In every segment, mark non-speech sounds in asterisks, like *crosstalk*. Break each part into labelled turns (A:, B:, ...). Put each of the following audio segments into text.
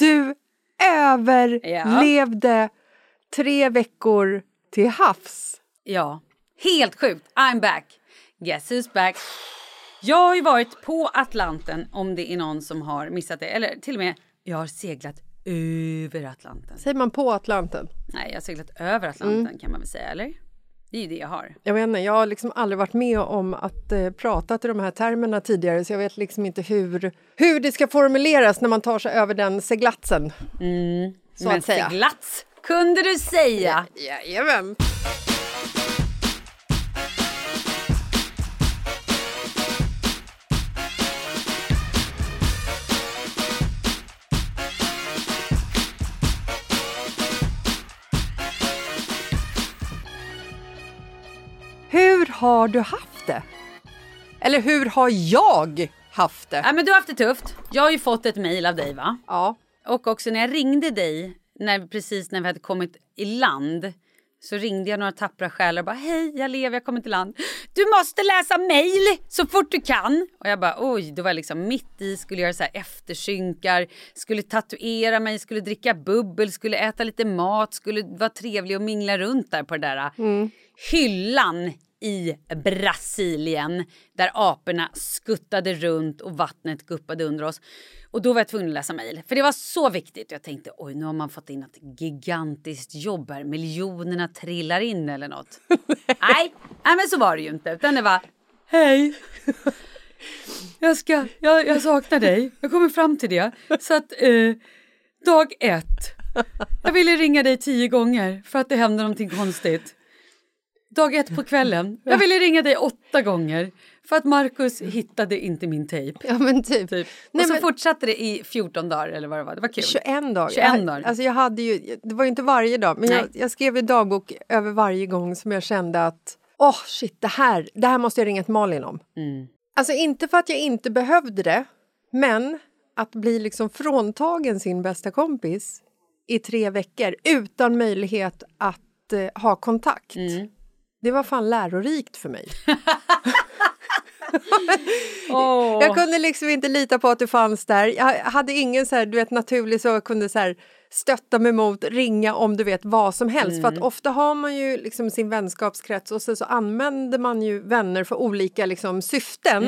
A: Du överlevde tre veckor till havs.
B: Ja, helt sjukt. I'm back. Guess who's back? Jag har ju varit på Atlanten om det är någon som har missat det. Eller till och med, jag har seglat över Atlanten.
A: Säger man på Atlanten?
B: Nej, jag har seglat över Atlanten kan man väl säga, eller? Det är ju det jag har.
A: Jag vet inte, jag har liksom aldrig varit med om att eh, prata i de här termerna tidigare så jag vet liksom inte hur, hur det ska formuleras när man tar sig över den seglatsen. Så
B: Men
A: att säga.
B: seglats kunde du säga.
A: Jajamän! Har du haft det? Eller hur har jag haft det?
B: Ja, men du har haft det tufft. Jag har ju fått ett mejl av dig, va?
A: Ja.
B: Och också när jag ringde dig, när, precis när vi hade kommit i land, så ringde jag några tappra själar och bara hej, jag lever, jag kommer till land. Du måste läsa mejl så fort du kan. Och jag bara oj, då var jag liksom mitt i, skulle göra så här eftersynkar, skulle tatuera mig, skulle dricka bubbel, skulle äta lite mat, skulle vara trevlig och mingla runt där på det där hyllan i Brasilien där aporna skuttade runt och vattnet guppade under oss. Och då var jag tvungen att läsa mejl. För det var så viktigt. Jag tänkte oj nu har man fått in ett gigantiskt jobb här. Miljonerna trillar in eller något. *laughs* nej, nej, men så var det ju inte. Utan det var hej. *laughs* jag, ska, jag, jag saknar dig. Jag kommer fram till det. Så att eh, dag ett. Jag ville ringa dig tio gånger för att det hände någonting konstigt. Dag ett på kvällen. Jag ville ringa dig åtta gånger för att Markus hittade inte min tejp.
A: Ja men typ.
B: Typ.
A: Nej,
B: och så
A: men-
B: fortsatte det i 14 dagar eller vad det var. Det var kul.
A: 21 dagar.
B: 21
A: Jag-
B: dagar.
A: Alltså jag hade ju, det var ju inte varje dag, men jag, jag skrev i dagbok över varje gång som jag kände att åh shit, det här, det här måste jag ringa till Malin om.
B: Mm.
A: Alltså inte för att jag inte behövde det, men att bli liksom fråntagen sin bästa kompis i tre veckor utan möjlighet att eh, ha kontakt.
B: Mm.
A: Det var fan lärorikt för mig. *laughs*
B: Åh.
A: Jag kunde liksom inte lita på att du fanns där. Jag hade ingen så här, du vet, naturlig så jag kunde så här, stötta mig mot, ringa om du vet vad som helst. För
B: Mm.
A: att ofta har man ju liksom sin vänskapskrets och sen så använder man ju vänner för olika liksom, syften.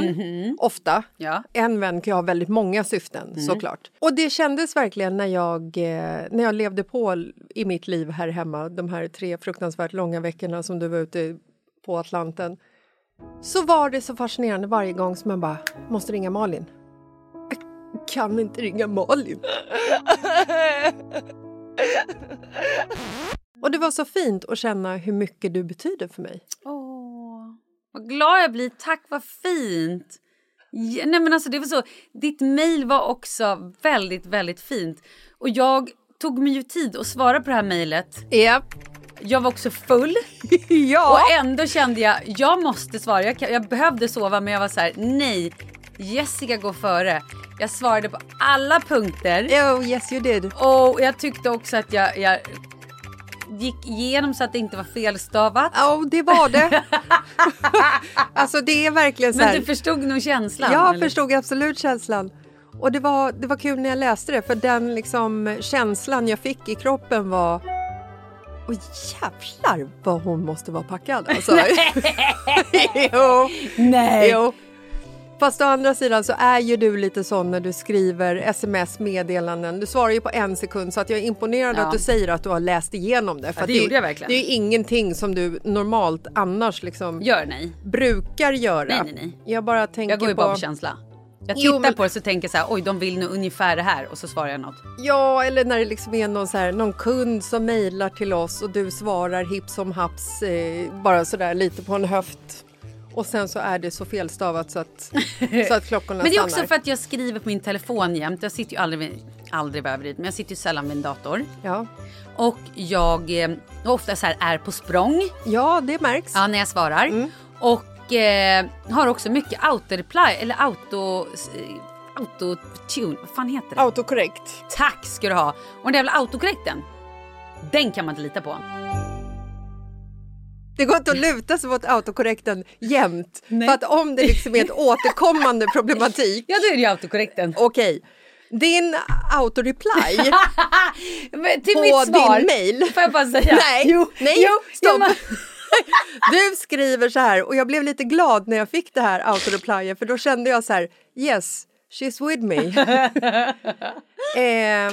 A: Ofta.
B: Mhm. Ja.
A: En vän kan ju ha väldigt många syften
B: Mm.
A: såklart. Och det kändes verkligen när jag, eh, när jag levde på i mitt liv här hemma de här tre fruktansvärt långa veckorna som du var ute på Atlanten så var det så fascinerande varje gång som man bara måste ringa Malin. Kan inte ringa Malin. Och det var så fint att känna hur mycket du betyder för mig.
B: Åh, vad glad jag blir. Tack, vad fint. Ja, nej men alltså det var så, ditt mejl var också väldigt, väldigt fint. Och jag tog mig ju tid att svara på det här mejlet.
A: Japp.
B: Jag var också full *laughs*
A: ja.
B: och ändå kände jag, jag måste svara. Jag, jag behövde sova men jag var så här: nej, Jessica går före. Jag svarade på alla punkter.
A: Oh, yes you did.
B: Och jag tyckte också att jag, jag gick igenom så att det inte var felstavat.
A: Ja, oh, det var det. *laughs* alltså det är verkligen så här.
B: Men du förstod nog känslan?
A: Jag
B: eller?
A: förstod absolut känslan. Och det var, det var kul när jag läste det för den liksom känslan jag fick i kroppen var Åh jävlar vad hon måste vara packad alltså. *laughs* *laughs* jo.
B: Nej.
A: jo. Fast å andra sidan så är ju du lite sån när du skriver sms-meddelanden. Du svarar ju på en sekund så att jag är imponerad
B: Ja.
A: att du säger att du har läst igenom det. För
B: Ja,
A: att
B: det gjorde jag verkligen.
A: Det är ju ingenting som du normalt annars liksom
B: Gör nej.
A: brukar göra.
B: Nej, nej, nej.
A: Jag bara tänker
B: Jag går ju
A: på...
B: bara på känsla. Jag
A: Jo,
B: tittar
A: men-
B: på det så tänker så här, oj de vill nog ungefär det här och så svarar jag något.
A: Ja, eller när det liksom är någon, så här, någon kund som mejlar till oss och du svarar hipp som haps eh, bara sådär lite på en höft. Och sen så är det så felstavat så att, *laughs* så att klockorna
B: Men det är
A: stannar.
B: också för att jag skriver på min telefon jämt. Jag sitter ju aldrig, vid, aldrig vid men jag sitter ju sällan vid en dator.
A: Ja.
B: Och jag eh, ofta så här är på språng
A: ja, det märks.
B: ja, när jag svarar.
A: Mm.
B: Och eh, har också mycket auto-reply eller auto... eh, Auto-tune, vad fan heter det?
A: Autokorrekt.
B: Tack ska du ha! Och den jävla autokorrekten, den kan man inte lita på.
A: Det går inte att luta sig mot autokorrekten jämt.
B: Nej.
A: För att om det liksom är ett *laughs* återkommande problematik.
B: Ja, då är det ju autokorrekten.
A: Okej, din autoreply *laughs*
B: till
A: på
B: mitt svar,
A: din mail.
B: får jag bara säga.
A: Nej,
B: jo,
A: nej,
B: jo,
A: stopp.
B: ja, *laughs*
A: Du skriver så här och jag blev lite glad när jag fick det här autoreplyet för då kände jag så här yes, she's with me. eh,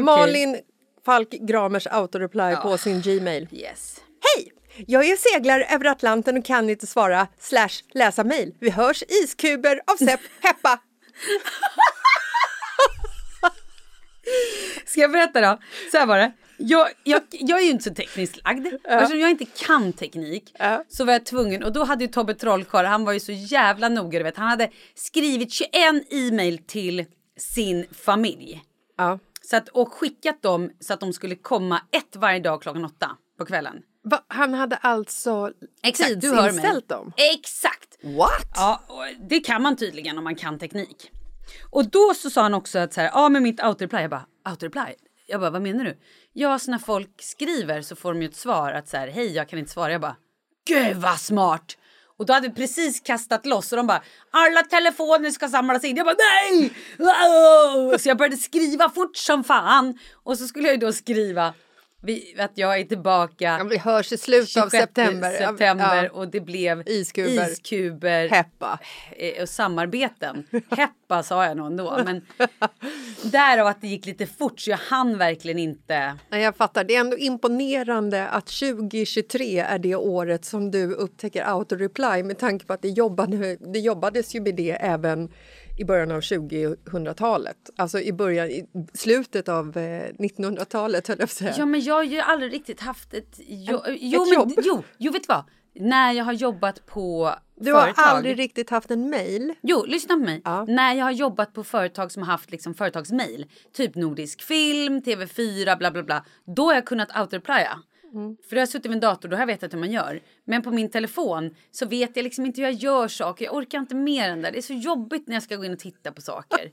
A: Malin Falk Gramers autoreply på sin Gmail.
B: Yes.
A: Hej! Jag är seglare över Atlanten och kan inte svara slash läsa mail. Vi hörs iskuber av Sepp *laughs* Heppa.
B: Ska jag berätta då? Så här var det. Jag, jag, jag är ju inte så tekniskt lagd. Eftersom jag inte kan teknik
A: Ja.
B: så var jag tvungen. Och då hade ju Tobbe Trollkarl, han var ju så jävla noga. Du vet. Han hade skrivit 21 e-mail till sin familj.
A: Ja.
B: Så att, och skickat dem så att de skulle komma ett varje dag klockan åtta på kvällen.
A: Va, han hade alltså
B: Exakt,
A: tidsinställt dem?
B: Exakt!
A: What?
B: Ja, det kan man tydligen om man kan teknik. Och då så sa han också att så här, ja med mitt autoreply, jag bara autoreply? Jag bara vad menar du? Ja så när folk skriver så får de ju ett svar att så här, hej jag kan inte svara. Jag bara gud vad smart! Och då hade vi precis kastat loss och de bara alla telefoner ska samlas in. Jag bara nej! Wow! Så jag började skriva fort som fan. Och så skulle jag ju då skriva vi, att jag är tillbaka
A: Ja, vi hörs i slutet av
B: 26
A: september.
B: September
A: ja.
B: och det blev
A: Iskuber.
B: iskuber
A: Heppa.
B: eh, och samarbeten. *laughs* Heppa sa jag nog ändå. Men *laughs* därav att det gick lite fort så jag hann verkligen inte.
A: Nej, jag fattar. Det är ändå imponerande att 2023 är det året som du upptäcker autoreply med tanke på att det, jobbade, det jobbades ju med det även i början av 2000-talet. Alltså i början, i slutet av eh, 1900-talet höll jag på säga.
B: Ja men jag har ju aldrig riktigt haft ett, jo,
A: En-
B: jo,
A: ett
B: men,
A: jobb.
B: Jo, jo, vet du vad? När jag har jobbat på
A: du har
B: företag.
A: aldrig riktigt haft en mail.
B: Jo, lyssna på mig.
A: Ja.
B: När jag har jobbat på företag som har haft liksom företagsmail, typ Nordisk Film, TV4, bla bla bla, då har jag kunnat autoreplya.
A: Mm.
B: För då har jag suttit vid en dator, då har jag vetat hur man gör. Men på min telefon så vet jag liksom inte hur jag gör saker. Jag orkar inte med den där. Det är så jobbigt när jag ska gå in och titta på saker.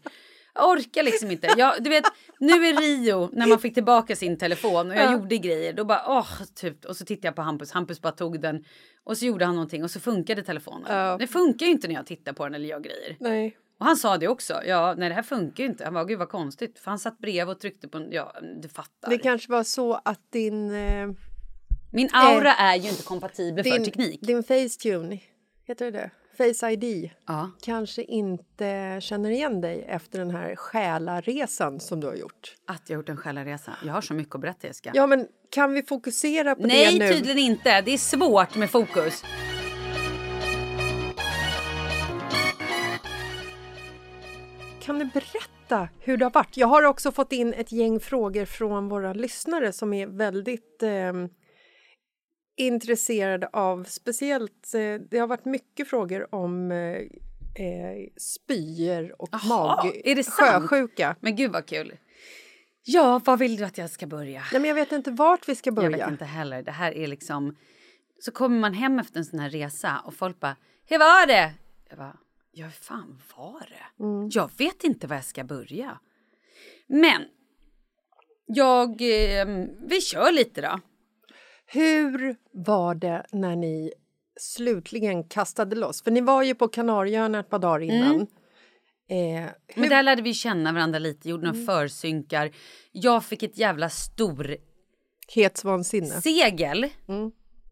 B: Jag orkar liksom inte. Jag, du vet, nu i Rio när man fick tillbaka sin telefon och jag gjorde grejer. Då bara åh, typ. Och så tittade jag på Hampus. Hampus bara tog den och så gjorde han någonting och så funkade telefonen.
A: Ja.
B: Det funkar ju inte när jag tittar på den eller gör grejer.
A: Nej.
B: Och han sa det också. Ja, nej det här funkar ju inte. Han var gud vad konstigt. För han satt bredvid och tryckte på en, ja du fattar.
A: Det kanske var så att din, eh,
B: Min aura är ju inte kompatibel för
A: din,
B: teknik.
A: din Facetune, heter det? Face ID
B: Ja.
A: kanske inte känner igen dig efter den här själaresan som du har gjort.
B: Att jag har gjort en själaresa. Jag har så mycket att berätta Jessica.
A: Ja, men kan vi fokusera på
B: nej
A: det nu?
B: tydligen inte. Det är svårt med fokus.
A: Kan du berätta hur det har varit? Jag har också fått in ett gäng frågor från våra lyssnare som är väldigt eh, intresserade av speciellt... Eh, det har varit mycket frågor om eh, eh, spyor och
B: Jaha,
A: mag...
B: är det sant?
A: sjösjuka.
B: Men gud vad kul. Ja, vad vill du att jag ska börja?
A: Nej, men jag vet inte vart vi ska
B: Jag
A: börja.
B: vet inte heller. Det här är liksom... Så kommer man hem efter en sån här resa och folk bara, hur var det? Jag bara, ja hur fan var det?
A: Mm.
B: Jag vet inte var jag ska börja. Men, jag... Eh, vi kör lite då.
A: Hur var det när ni slutligen kastade loss? För ni var ju på Kanarieöarna ett par dagar innan.
B: Mm.
A: Eh,
B: Men där lärde vi känna varandra lite, gjorde
A: Mm.
B: några försynkar. Jag fick ett jävla stor
A: Hetsvansinne.
B: segel.
A: Mm.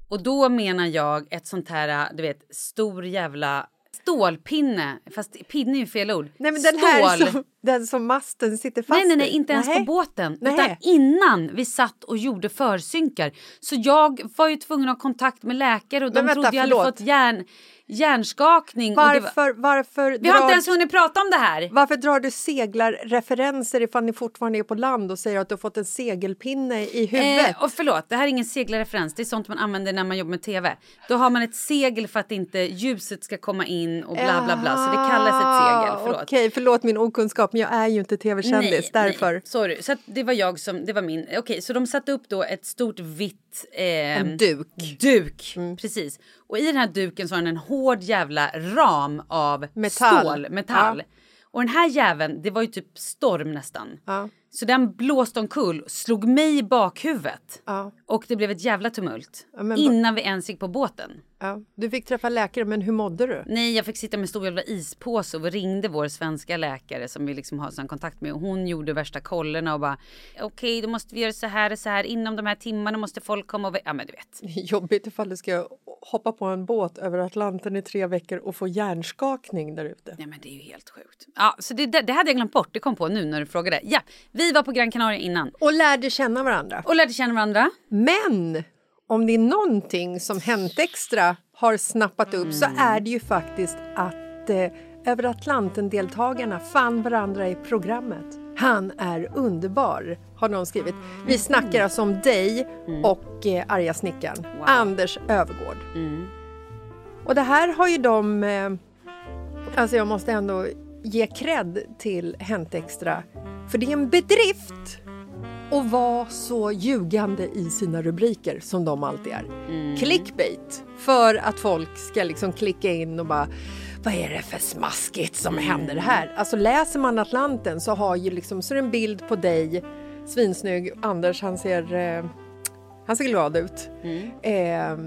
B: Och då menar jag ett sånt här, du vet, stor jävla stålpinne. Fast pinne är ju fel ord.
A: Nej, men den här
B: Stål.
A: som, den som masten sitter fast
B: Nej, nej, nej, inte ens
A: Nähä.
B: på båten.
A: Nähä.
B: Utan innan vi satt och gjorde försynkar. Så jag var ju tvungen att ha kontakt med läkare och de
A: Men vänta,
B: trodde jag hade
A: förlåt.
B: fått hjärn, hjärnskakning. Det var,
A: Varför, varför,
B: vi har
A: drar,
B: inte ens hunnit prata om det här.
A: varför drar du seglarreferenser ifall ni fortfarande är på land och säger att du har fått en segelpinne i huvudet?
B: Eh, och förlåt, det här är ingen seglarreferens. Det är sånt man använder när man jobbar med tv. Då har man ett segel för att inte ljuset ska komma in och bla bla bla. Så det kallas ett segel. Förlåt.
A: Okej, förlåt min okunskap, men jag är ju inte tv-kändis, därför.
B: Nej, sorry. Så det var jag som, det var min. Okej, så de satte upp då ett stort vitt... Eh,
A: En duk.
B: Duk,
A: Mm.
B: precis. Och i den här duken så har den en hård jävla ram av
A: Metall.
B: stål, metall. Och den här jäveln, det var ju typ storm nästan.
A: Ja.
B: Så den blåste omkull, slog mig i bakhuvudet.
A: Ja.
B: Och det blev ett jävla tumult.
A: Ja,
B: innan vi ens gick på båten.
A: Ja. Du fick träffa läkare, men hur mådde du?
B: Nej, jag fick sitta med stor jävla ispåse och ringde vår svenska läkare som vi liksom har sån kontakt med och hon gjorde värsta kollerna och bara okej, då måste vi göra så här och så här inom de här timmarna måste folk komma och ja, men du vet.
A: Jobbigt ifall du ska hoppa på en båt över Atlanten i tre veckor och få hjärnskakning där ute.
B: Nej, men det är ju helt sjukt. Ja, så det, det, det hade jag glömt bort. Det kom på nu när du frågade. Ja, vi var på Gran Canaria innan
A: Och lärde känna varandra.
B: och lärde känna varandra.
A: Men om det är någonting som Hänt Extra har snappat upp så är det ju faktiskt att eh, Över Atlanten-deltagarna fann varandra i programmet. Han är underbar, har någon skrivit. Vi snackar alltså om dig och eh, arga snickaren, Anders Övergård. Och det här har ju de... Eh, alltså jag måste ändå ge cred till Hänt Extra. För det är en bedrift och vara så ljugande i sina rubriker som de alltid är. Clickbait, för att folk ska liksom klicka in och bara vad är det för smaskigt som händer här? Alltså läser man Atlanten så har ju liksom så är det en bild på dig, svinsnygg, Anders han ser, eh, han ser glad ut. Eh,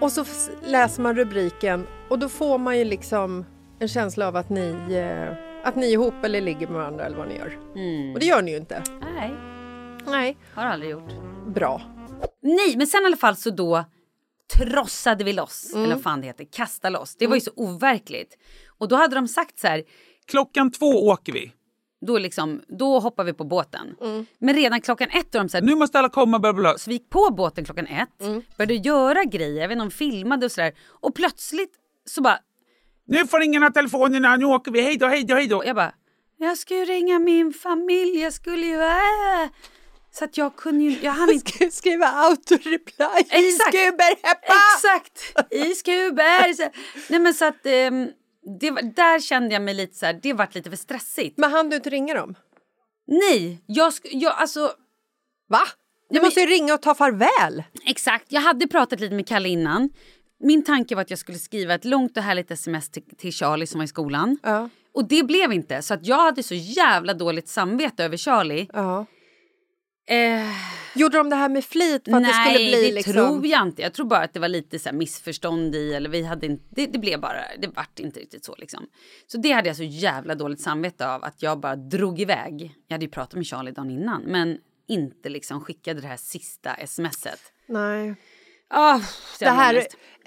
A: och så läser man rubriken och då får man ju liksom en känsla av att ni, eh, att ni är ihop eller ligger med varandra eller vad ni gör. Och det gör ni ju inte.
B: Nej.
A: Nej.
B: Har aldrig gjort.
A: Bra.
B: Nej, men sen i alla fall så då trossade vi loss,
A: Mm.
B: eller vad fan det heter, kasta loss. Det var ju så overkligt. Och då hade de sagt så här,
C: Klockan två åker vi.
B: då, liksom, då hoppar vi på båten.
A: Mm.
B: Men redan klockan ett, då de så här,
C: Nu måste alla komma. Bla, bla,
B: så vi gick på båten klockan ett,
A: Mm.
B: började göra grejer, jag vet inte de filmade och sådär. Och plötsligt så bara,
C: Nu får ingen ha telefonerna. Nu åker vi. Hej då, hej då, hej då.
B: jag bara, jag ska ju ringa min familj, jag skulle ju... Äh. Så att jag kunde ju, jag hann inte...
A: Skriva autoreply i. Skuberheppa!
B: Exakt! I Skuberg. Så- Nej men så att ehm, det, där kände jag mig lite så här, det vart lite för stressigt.
A: Men hann du inte ringa dem?
B: Nej, jag, sk- jag alltså
A: Va? Du måste ju ringa och ta farväl.
B: exakt. Jag hade pratat lite med Kalle innan. Min tanke var att jag skulle skriva ett långt och härligt sms till, till Charlie som var i skolan.
A: Ja.
B: Och det blev inte. Så att jag hade så jävla dåligt samvete över Charlie.
A: Ja.
B: Eh,
A: Gjorde de det här med flit för att
B: nej,
A: det skulle bli
B: det
A: liksom...
B: tror jag inte. Jag tror bara att det var lite så missförstånd i. Eller vi hade inte, det, det blev bara, det vart inte riktigt så liksom. Så det hade jag så jävla dåligt samvete av. Att jag bara drog iväg. Jag hade ju pratat med Charlie dagen innan. Men inte liksom skickade det här sista smset.
A: Nej.
B: Oh,
A: Det här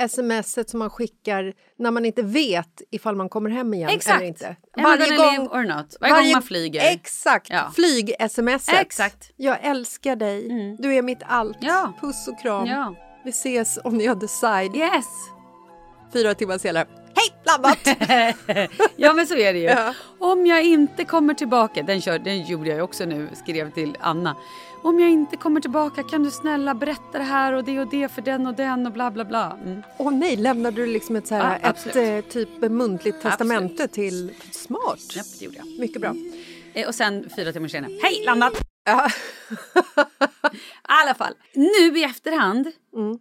A: smset som man skickar när man inte vet ifall man kommer hem igen
B: Exakt.
A: eller inte.
B: Gonna live or not? Varje, gång man flyger.
A: Exakt.
B: Ja.
A: Flyg-smset.
B: Exakt.
A: Jag älskar dig. Du är mitt allt.
B: Ja.
A: Puss och kram.
B: Ja.
A: Vi ses on the other side.
B: Yes!
A: Fyra timmar senare. Hej, landat! *laughs*
B: Ja men så är det ju.
A: Ja.
B: Om jag inte kommer tillbaka, den, kör, den gjorde jag också nu, skrev till Anna. Om jag inte kommer tillbaka kan du snälla berätta det här och det och det för den och den och bla bla bla. Mm.
A: Åh nej, lämnade du liksom ett, så här,
B: Ja,
A: ett eh, typ muntligt testamente till... Smart.
B: Japp, det gjorde jag.
A: Mycket bra.
B: Eh, och sen fyra timmar senare, hej landat!
A: Ja. *laughs*
B: I alla fall, nu i efterhand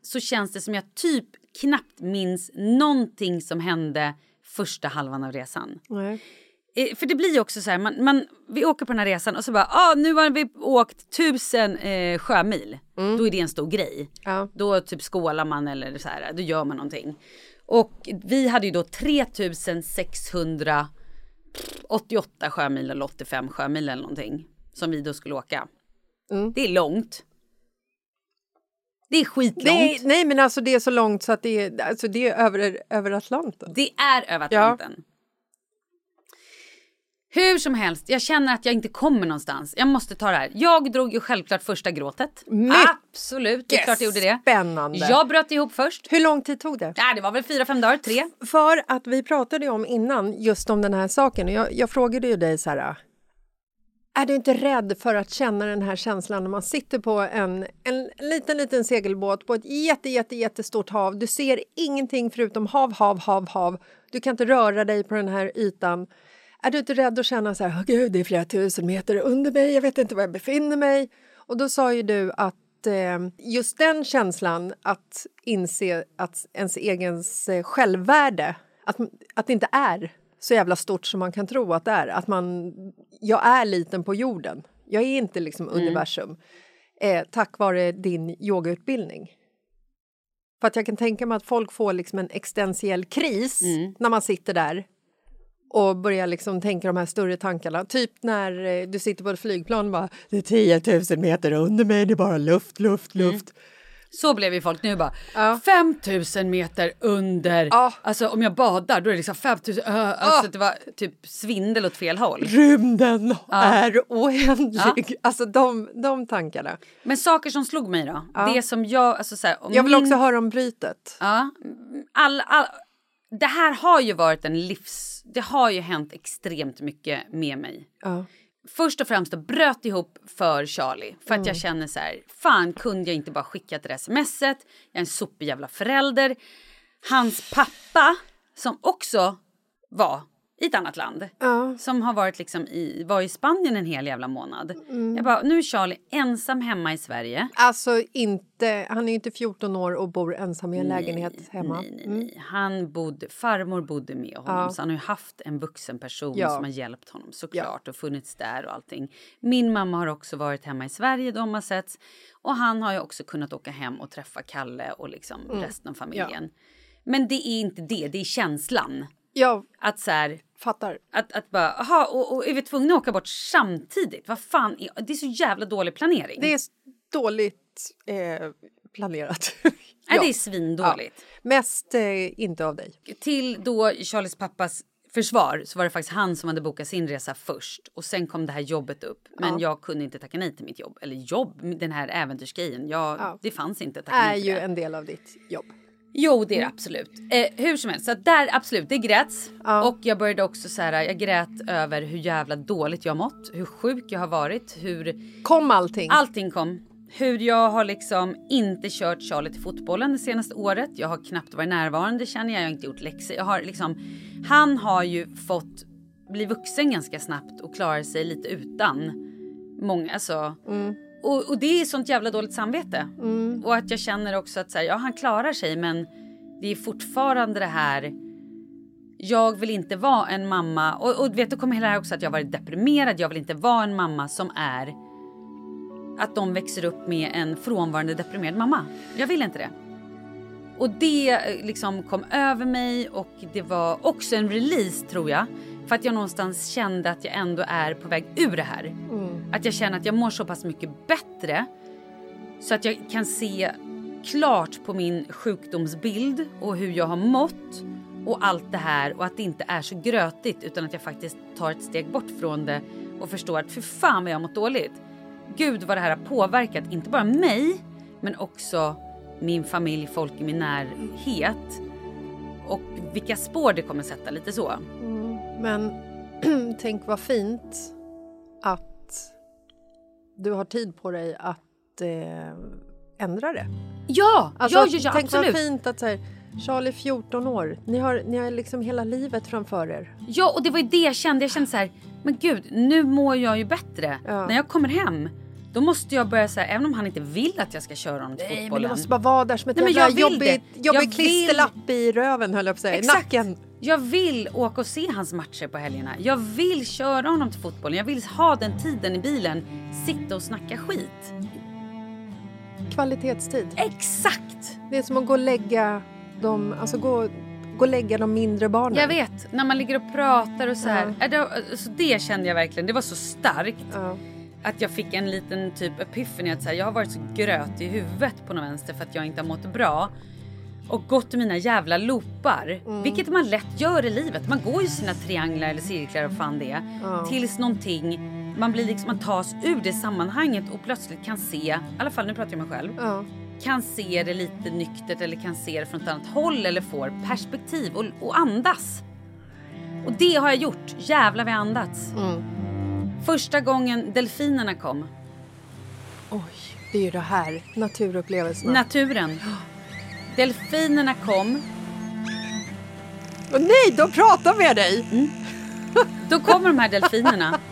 B: så känns det som jag typ knappt minns någonting som hände första halvan av resan.
A: Nej.
B: Eh, För det blir ju också så här, man, man, vi åker på den här resan och så bara, ah, nu har vi åkt tusen eh, sjömil. Då är det en stor grej.
A: Ja.
B: Då typ skålar man eller så här, då gör man någonting. Och vi hade ju då 3688 sjömil eller 85 sjömil eller någonting. Som vi då skulle åka. Det är långt. Det är skitlångt.
A: Är, nej men alltså det är så långt så att det är, alltså det är över, över Atlanten.
B: Det är över Atlanten. Hur som helst, jag känner att jag inte kommer någonstans. Jag måste ta det här. Jag drog ju självklart första gråtet.
A: Mycket
B: Absolut, det är klart jag gjorde det.
A: Spännande.
B: Jag bröt ihop först.
A: Hur lång tid tog det?
B: Nej, det var väl fyra, fem dagar, tre.
A: För att vi pratade ju om innan just om den här saken jag, jag frågade ju dig så här. Är du inte rädd för att känna den här känslan när man sitter på en, en liten, liten segelbåt på ett jätte, jätte, jättestort hav. Du ser ingenting förutom hav, hav, hav, hav. Du kan inte röra dig på den här ytan. Är du inte rädd att känna så här, "Åh, gud, det är flera tusen meter under mig, jag vet inte var jag befinner mig. Och då sa ju du att eh, just den känslan att inse att ens egens eh, självvärde, att, att det inte är så jävla stort som man kan tro att det är. Att man, jag är liten på jorden. Jag är inte liksom universum. Eh, tack vare din yogautbildning. För att jag kan tänka mig att folk får liksom en existentiell kris när man sitter där och börjar liksom tänka de här större tankarna. Typ när eh, du sitter på ett flygplan och bara det är 10 000 meter under mig, det är bara luft, luft, luft.
B: Så blev ju folk nu bara.
A: Ja.
B: 5000 meter under.
A: Ja.
B: Alltså om jag badar då är det liksom 5000. Uh, alltså det var typ svindel åt fel håll.
A: Rymden är oändlig. Alltså de, de tankarna.
B: Men saker som slog mig då. Det som jag, alltså så här,
A: Jag vill
B: min-
A: också höra om brytet.
B: Ja, all, all, det här har ju varit en livs... Det har ju hänt extremt mycket med mig.
A: Ja.
B: Först och främst bröt ihop för Charlie. För att jag känner så här, fan kunde jag inte bara skicka det där smset? Jag är en sopig jävla förälder. Hans pappa, som också var i ett annat land.
A: Ja.
B: Som har varit liksom i, var i Spanien en hel jävla månad. Jag bara, nu är Charlie ensam hemma i Sverige.
A: Alltså inte, han är ju inte 14 år och bor ensam i en lägenhet hemma.
B: Nej, nej, nej. Han bodde, farmor bodde med honom
A: Ja.
B: så han har ju haft en vuxen person
A: Ja.
B: som har hjälpt honom såklart och funnits där och allting. Min mamma har också varit hemma i Sverige, de har setts och han har ju också kunnat åka hem och träffa Kalle och liksom
A: Mm.
B: resten av familjen. Men det är inte det, det är känslan.
A: Ja,
B: Att så här,
A: Fattar.
B: Att, att bara, aha, och, och är vi tvungna att åka bort samtidigt? Vad fan, är, det är så jävla dålig planering.
A: Det är dåligt eh, planerat. *laughs*
B: Nej,
A: Ja.
B: det är svindåligt.
A: Mest eh, inte av dig.
B: Till då Charlies pappas försvar så var det faktiskt han som hade bokat sin resa först och sen kom det här jobbet upp. Men
A: Ja.
B: jag kunde inte tacka nej till mitt jobb. Eller jobb, den här äventyrsgrejen. Jag,
A: Ja.
B: Det fanns inte tacka
A: Är
B: nej
A: ju en del av ditt jobb.
B: Jo, det är det absolut. Eh, hur som helst, så där absolut, det gräts.
A: Ja.
B: Och jag började också så här, jag grät över hur jävla dåligt jag mått, hur sjuk jag har varit, hur
A: Kom allting.
B: allting kom. Hur jag har liksom inte kört Charlie till fotbollen det senaste året. Jag har knappt varit närvarande känner jag. Jag har inte gjort läxor. Jag har liksom, han har ju fått bli vuxen ganska snabbt och klara sig lite utan många. Alltså, och, och det är sånt jävla dåligt samvete. Och att jag känner också att så här, ja, han klarar sig men det är fortfarande det här jag vill inte vara en mamma och, och vet, då kommer hela det här också att jag har varit deprimerad. Jag vill inte vara en mamma som är att de växer upp med en frånvarande deprimerad mamma. Jag vill inte det. Och det liksom kom över mig och det var också en release tror jag. För att jag någonstans kände att jag ändå är på väg ur det här. Att jag känner att jag mår så pass mycket bättre så att jag kan se klart på min sjukdomsbild och hur jag har mått och allt det här och att det inte är så grötigt utan att jag faktiskt tar ett steg bort från det och förstår att för fan vad jag har mått dåligt. Gud vad det här har påverkat inte bara mig men också min familj, folk i min närhet och vilka spår det kommer sätta lite så.
A: Mm, men *clears throat* tänk vad fint att du har tid på dig att eh, ändra det.
B: Ja,
A: Alltså,
B: ja, ja, ja
A: tänk
B: absolut.
A: vad fint att så här, Charlie 14 år, ni har, ni har liksom hela livet framför er.
B: Ja, och det var ju det jag kände. Jag kände så här, men gud, nu mår jag ju bättre.
A: Ja.
B: När jag kommer hem, då måste jag börja säga, även om han inte vill att jag ska köra honom till
A: Nej, men
B: fotbollen.
A: du måste bara vara där som ett
B: Nej,
A: jävla jobbigt, jobbig
B: Jag vill-
A: klisterlapp i röven höll jag på att säga. I nacken.
B: Jag vill åka och se hans matcher på helgerna. Jag vill köra honom till fotbollen. Jag vill ha den tiden i bilen. Sitta och snacka skit.
A: Kvalitetstid.
B: Exakt!
A: Det är som att gå och lägga de, alltså gå, gå och lägga de mindre barnen.
B: Jag vet, när man ligger och pratar och så här.
A: Ja.
B: Är det, alltså det kände jag verkligen, det var så starkt.
A: Ja.
B: Att jag fick en liten typ epiphany att så här, jag har varit så gröt i huvudet på något vänster för att jag inte har mått bra. Och gått i mina jävla loopar.
A: Mm.
B: Vilket man lätt gör i livet. Man går ju sina trianglar eller cirklar och fan det.
A: Ja.
B: Tills någonting, man blir liksom, man tas ur det sammanhanget och plötsligt kan se, i alla fall nu pratar jag med mig själv.
A: Ja.
B: Kan se det lite nyktert eller kan se det från ett annat håll eller får perspektiv och, och andas. Och det har jag gjort. Jävlar vad jag andats.
A: Mm.
B: Första gången delfinerna kom.
A: Oj, det är ju det här, naturupplevelserna.
B: Naturen. Delfinerna kom.
A: Åh, nej, de pratar med dig!
B: Då kommer de här delfinerna. *laughs*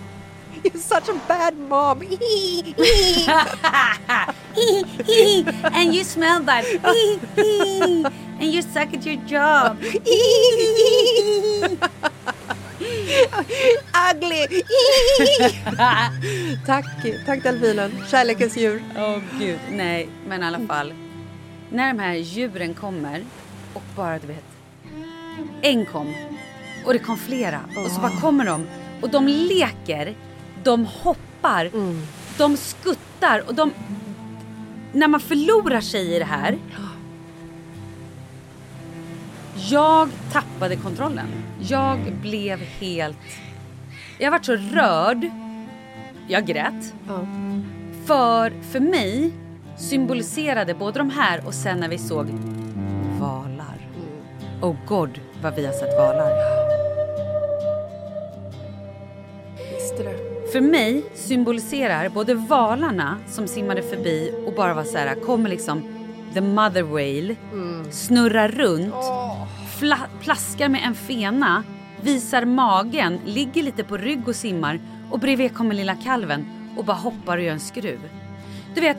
A: You're such a bad mom. *laughs*
B: And you smell bad. *laughs* And you suck at your job.
A: Ugly! tack, tack delfinen. Kärlekens djur.
B: Åh gud. Nej, men i alla fall. När de här djuren kommer och bara du vet. En kom. Och det kom flera. Och så bara kommer de. Och de leker. De hoppar. De skuttar. Och de... När man förlorar sig i det här. Jag tappade kontrollen. Jag blev helt... Jag varit så rörd. Jag grät. För, för mig symboliserade både de här och sen när vi såg valar. Oh god vad vi har sett valar.
A: Visste.
B: För mig symboliserar både valarna som simmade förbi och bara var så här, kommer liksom the mother whale, snurrar runt, fla- plaskar med en fena, visar magen, ligger lite på rygg och simmar och bredvid kommer lilla kalven och bara hoppar och gör en skruv. Du vet,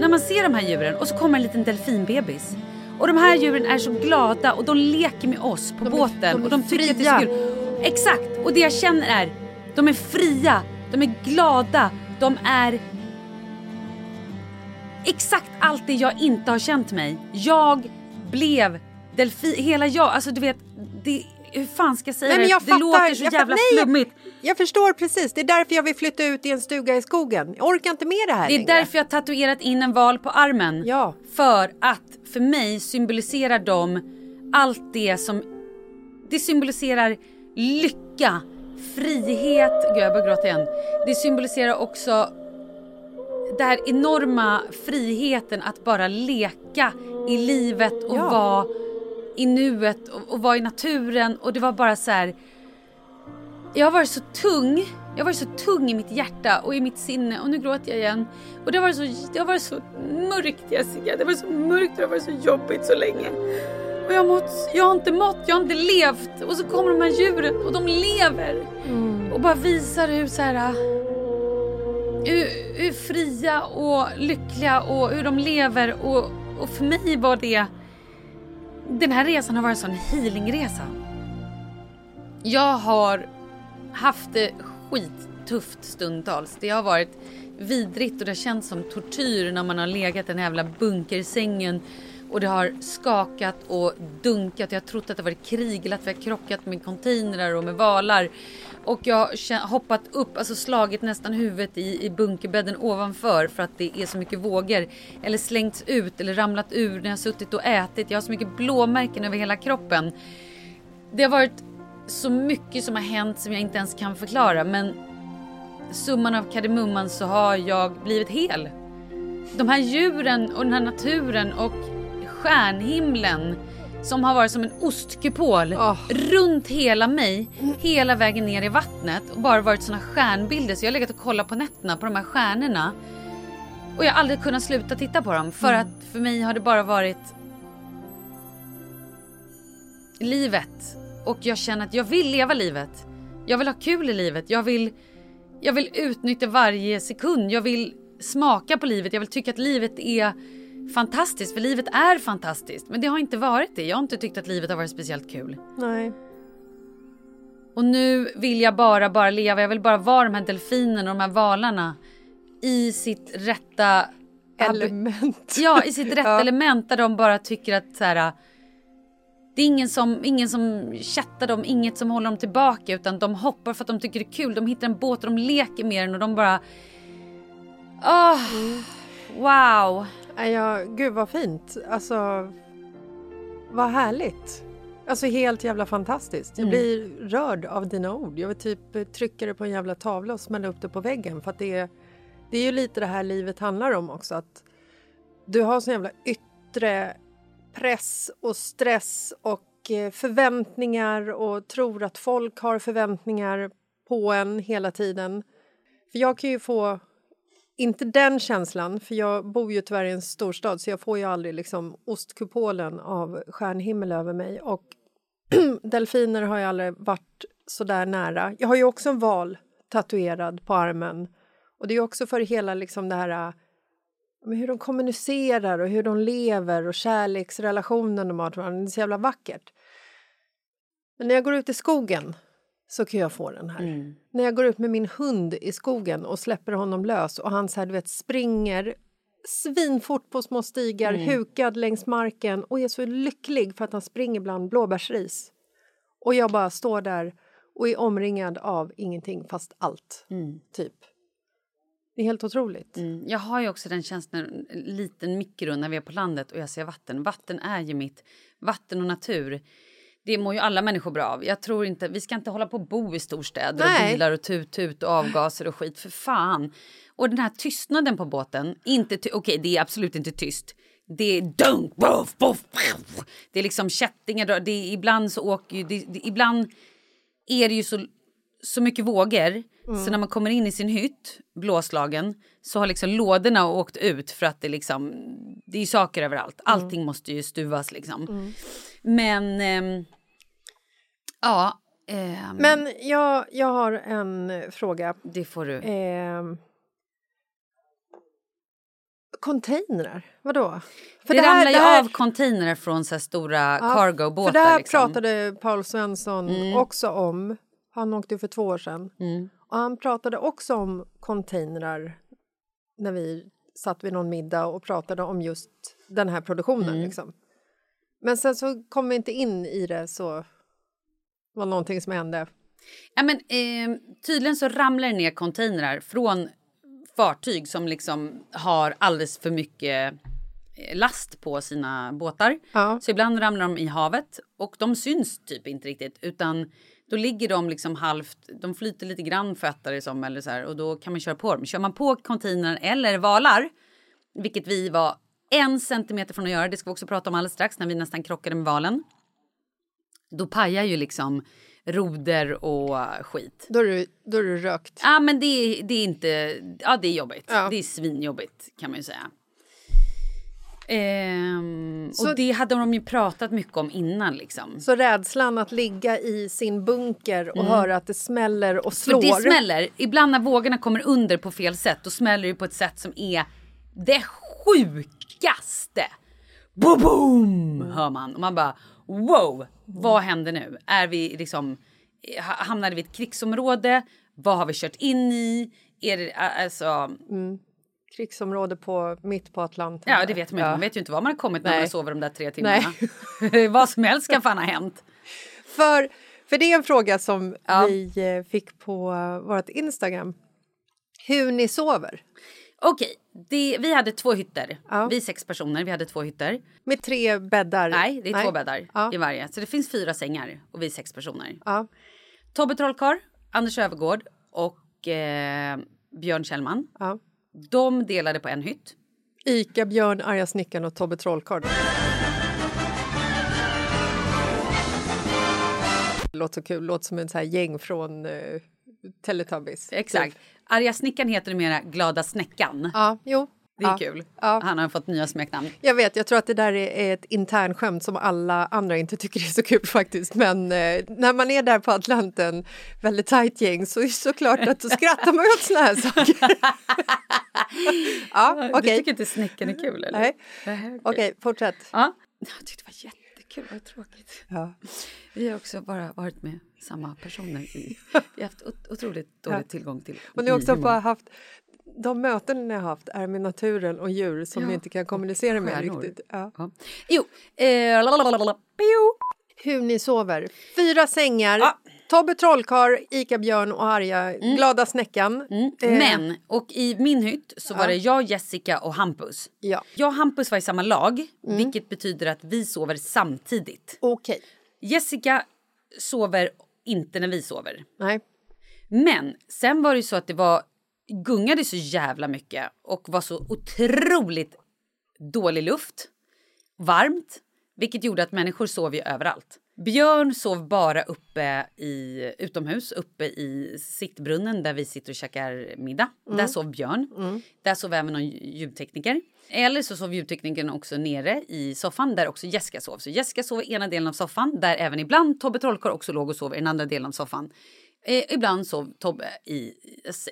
B: när man ser de här djuren och så kommer en liten delfinbebis. Och de här djuren är så glada och de leker med oss på
A: De är-
B: båten
A: de är
B: och de tycker att det
A: fria.
B: är så kul. Exakt! Och det jag känner är, de är fria, de är glada, de är exakt allt det jag inte har känt mig. Jag blev delfin, hela jag, alltså du vet, det hur fan ska jag säga
A: Nej,
B: det? det
A: fattar,
B: låter så jävla flummigt.
A: Jag förstår precis. Det är därför jag vill flytta ut i en stuga i skogen. Jag orkar inte med det här
B: Det är
A: längre.
B: därför jag har tatuerat in en val på armen.
A: Ja.
B: För att för mig symboliserar de allt det som... Det symboliserar lycka, frihet... Gud, jag börjar gråta igen. Det symboliserar också den här enorma friheten att bara leka i livet och
A: Ja.
B: vara i nuet och, och vara i naturen. Och det var bara så här... Jag har varit så tung. Jag har varit så tung i mitt hjärta och i mitt sinne och nu gråter jag igen. Och det har varit så, det har varit så mörkt Jessica. Det har varit så mörkt och det har varit så jobbigt så länge. Och jag har, mått, jag har inte mått, jag har inte levt. Och så kommer de här djuren och de lever. Och bara visar hur så här... Hur, hur fria och lyckliga och hur de lever. Och, och för mig var det... Den här resan har varit en sån healingresa. Jag har haft det skittufft stundtals. Det har varit vidrigt och det har känts som tortyr när man har legat i den här jävla bunkersängen och det har skakat och dunkat. Jag har trott att det varit krig eller att vi har krockat med containrar och med valar. Och jag har hoppat upp, alltså slagit nästan huvudet i, i bunkerbädden ovanför för att det är så mycket vågor. Eller slängts ut eller ramlat ur när jag har suttit och ätit. Jag har så mycket blåmärken över hela kroppen. Det har varit så mycket som har hänt som jag inte ens kan förklara men summan av kardemumman så har jag blivit hel. De här djuren och den här naturen och stjärnhimlen som har varit som en ostkupol
A: Åh.
B: runt hela mig hela vägen ner i vattnet och bara varit såna stjärnbilder så jag har legat och kollat på nätterna på de här stjärnorna och jag har aldrig kunnat sluta titta på dem för att för mig har det bara varit livet och jag känner att jag vill leva livet. Jag vill ha kul i livet. Jag vill, jag vill utnyttja varje sekund. Jag vill smaka på livet. Jag vill tycka att livet är fantastiskt. För livet är fantastiskt. Men det har inte varit det. Jag har inte tyckt att livet har varit speciellt kul.
A: Nej.
B: Och nu vill jag bara, bara leva. Jag vill bara vara de här delfinerna och de här valarna. I sitt rätta...
A: Element.
B: Ja, i sitt rätta *laughs*
A: Ja.
B: element där de bara tycker att så här, det är ingen som, ingen som chattar dem, inget som håller dem tillbaka utan de hoppar för att de tycker det är kul. De hittar en båt och de leker med den och de bara... Åh, wow.
A: Nej, Ja, gud vad fint. Alltså, vad härligt. Alltså helt jävla fantastiskt. Jag
B: Mm.
A: blir rörd av dina ord. Jag vill typ trycka det på en jävla tavla och smälla upp det på väggen. För att det är, det är ju lite det här livet handlar om också. Att du har sån jävla yttre press och stress och eh, förväntningar och tror att folk har förväntningar på en hela tiden. För jag kan ju få inte den känslan, för jag bor ju tyvärr i en storstad så jag får ju aldrig liksom ostkupolen av stjärnhimmel över mig. Och *clears throat* delfiner har jag aldrig varit så där nära. Jag har ju också en val tatuerad på armen. Och det är också för hela liksom det här men hur de kommunicerar och hur de lever och kärleksrelationen de har till varandra. Det är så jävla vackert. Men när jag går ut i skogen så kan jag få den här. När jag går ut med min hund i skogen och släpper honom lös och han så här, du vet, springer svinfort på små stigar, hukad längs marken och är så lycklig för att han springer bland blåbärsris. Och jag bara står där och är omringad av ingenting fast allt, typ. Det är helt otroligt.
B: Mm. Jag har ju också den känslan, en liten mikro när vi är på landet och jag ser vatten. Vatten är ju mitt, vatten och natur. Det mår ju alla människor bra av. Jag tror inte, vi ska inte hålla på och bo i storstäder
A: Nej.
B: och bilar och tut-tut och avgaser och skit, för fan. Och den här tystnaden på båten, inte okej det är absolut inte tyst. Det är dunk, boff, boff, boff. Det är liksom kättingar, det är, ibland så åker ju, det, det, ibland är det ju så, så mycket vågor så när man kommer in i sin hytt, blåslagen, så har liksom lådorna åkt ut för att det liksom, det är saker överallt. Allting måste ju stuvas liksom. Men, ehm, ja, ehm,
A: Men jag, jag har en eh, fråga.
B: det får du.
A: Eh, containrar, vadå? För
B: det,
A: här-
B: ramlar ju
A: här-
B: av containrar från så stora
A: Ja,
B: cargo-båtar.
A: För det här
B: liksom.
A: pratade Paul Svensson också om. Han åkte för två år sedan.
B: Mm.
A: Och han pratade också om containrar när vi satt vid någon middag och pratade om just den här produktionen.
B: Mm.
A: Liksom. Men sen så kom vi inte in i det så var någonting som hände.
B: Ja, men, eh, tydligen så ramlar det ner containrar från fartyg som liksom har alldeles för mycket eh, last på sina båtar.
A: Ja.
B: Så ibland ramlar de i havet och de syns typ inte riktigt utan då ligger de liksom halvt, de flyter lite grann det som eller så här och då kan man köra på dem. Kör man på containern eller valar, vilket vi var en centimeter från att göra, det ska vi också prata om alldeles strax när vi nästan krockade med valen. Då pajar ju liksom roder och skit.
A: Då är du, då är du rökt.
B: Ja men det, är- det är inte, ja det är jobbigt.
A: Ja.
B: Det är svinjobbigt kan man ju säga. Ehm,
A: Så-
B: och det hade de ju pratat mycket om innan liksom.
A: Så rädslan att ligga i sin bunker och höra att det smäller och
B: För
A: slår.
B: det smäller, ibland när vågorna kommer under på fel sätt då smäller det på ett sätt som är det sjukaste. Boom, boom hör man och man bara wow, vad händer nu? Är vi liksom, ha- hamnade vi i ett krigsområde? Vad har vi kört in i? Är det alltså,
A: Krigsområde på, mitt på Atlanten.
B: ja det vet man inte. Man vet ju inte var man har kommit när
A: Nej.
B: man sover de där tre timmarna. *laughs* vad som helst kan fan ha hänt. *laughs*
A: För, för det är en fråga som
B: Ja.
A: vi eh, fick på vårt Instagram. Hur ni sover.
B: Okej, det, vi hade två hytter.
A: Ja.
B: Vi är sex personer, vi hade två hytter.
A: Med tre bäddar.
B: Nej, det är två bäddar
A: Ja.
B: i varje. Så det finns fyra sängar och vi är sex personer.
A: Ja.
B: Tobbe Trollkarl, Anders Övergård och eh, Björn Kjellman. De delade på en hytt.
A: Ica, Björn, Arga snickaren och Tobbe Trollkarl. Låter så kul, låter som en så här gäng från uh, Teletubbies.
B: Exakt. Arga snickaren heter numera Glada snäckan.
A: Ja, jo.
B: Det är
A: ja.
B: kul.
A: Ja.
B: Han har fått nya smeknamn.
A: Jag vet, jag tror att det där är ett internskämt som alla andra inte tycker är så kul faktiskt. Men eh, när man är där på Atlanten, väldigt tajt gäng, så är det såklart att då skrattar man åt såna här saker. *laughs* ja,
B: Du
A: okej.
B: tycker inte snäckan är kul eller?
A: Nej. Okej, fortsätt.
B: Ja. Jag tyckte det var jättekul, vad tråkigt.
A: Ja.
B: Vi har också bara varit med samma personer. I, *laughs* vi har haft ot- otroligt dålig tillgång till
A: Och ni har också bara haft de möten ni har haft är med naturen och djur som
B: Ja,
A: ni inte kan kommunicera med
B: stjärnor.
A: riktigt. Ja.
B: Ja. Jo, eh, lalalala.
A: Hur ni sover. Fyra sängar,
B: Ja.
A: Tobbe Trollkarl, Ica Björn och Arga Glada Snäckan. Eh,
B: Men, och i min hytt så var det jag, Jessica och Hampus.
A: Ja,
B: Jag och Hampus var i samma lag, vilket betyder att vi sover samtidigt.
A: okej.
B: Jessica sover inte när vi sover.
A: Nej.
B: Men sen var det ju så att det var gungade så jävla mycket och var så otroligt dålig luft. Varmt, vilket gjorde att människor sov ju överallt. Björn sov bara uppe i utomhus, uppe i sittbrunnen där vi sitter och käkar middag. Där sov Björn. Där sov även någon ljudtekniker. Eller så sov ljudteknikern också nere i soffan där också Jessica sov. Så Jessica sov i ena delen av soffan där även ibland Tobbe Trollkarl också låg och sov i den andra delen av soffan. Eh, ibland sov Tobbe i,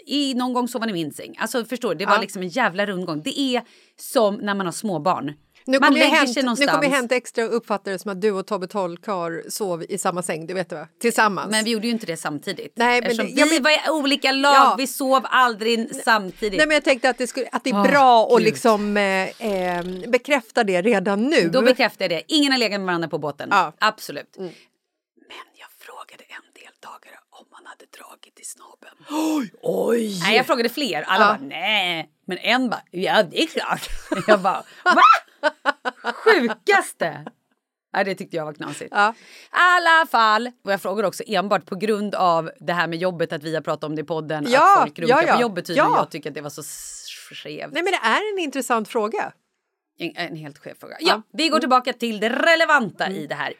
B: i... Någon gång sov han i min säng. Alltså förstår du, det var
A: Ja.
B: liksom en jävla rundgång. Det är som när man har småbarn.
A: Nu
B: man lägger
A: hänt,
B: sig
A: nu kommer Hänt Extra uppfatta det som att du och Tobbe Trollkarl sov i samma säng, det vet du va? Tillsammans.
B: Men vi gjorde ju inte det samtidigt.
A: Nej, men det-
B: vi
A: men-
B: var i olika lag,
A: Ja.
B: vi sov aldrig samtidigt.
A: Nej, men jag tänkte att det, skulle, att det är
B: Åh,
A: bra att
B: Gud.
A: liksom eh, eh, bekräfta det redan nu.
B: Då bekräftar jag det. Ingen har legat med varandra på båten.
A: Ja. Mm.
B: Absolut. Men jag frågade en deltagare hade dragit i snabben.
A: Oj! Oj!
B: Nej, jag frågade fler. Alla
A: Ja.
B: bara nej. Men en bara ja, det är klart. *laughs* Jag bara va? Sjukaste! Nej, det tyckte jag var knasigt.
A: Ja.
B: Alla fall. Och jag frågar också enbart på grund av det här med jobbet, att vi har pratat om det i podden.
A: Ja,
B: att folk runkar
A: ja, ja.
B: på jobbet tydligen.
A: Ja.
B: Jag tycker att det var så skevt.
A: Nej, men det är en intressant fråga.
B: En, en helt skev fråga. Ja, vi går tillbaka till det relevanta i det här.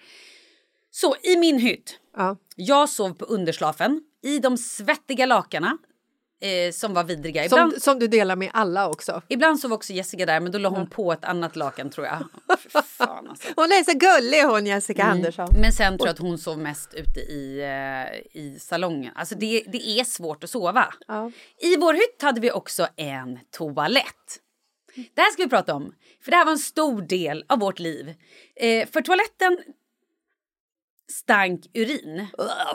B: Så i min hytt.
A: Ja.
B: Jag sov på underslafen i de svettiga lakanen eh, som var vidriga.
A: Som,
B: Ibland,
A: som du delar med alla också.
B: ibland sov också Jessica där, men då la hon på ett annat lakan tror jag. *laughs* Fan alltså.
A: Hon är så gullig hon Jessica Andersson.
B: Men sen tror jag att hon sov mest ute i, eh, i salongen. Alltså det, det är svårt att sova.
A: Ja.
B: I vår hytt hade vi också en toalett. Det här ska vi prata om, för det här var en stor del av vårt liv. Eh, för toaletten stank urin.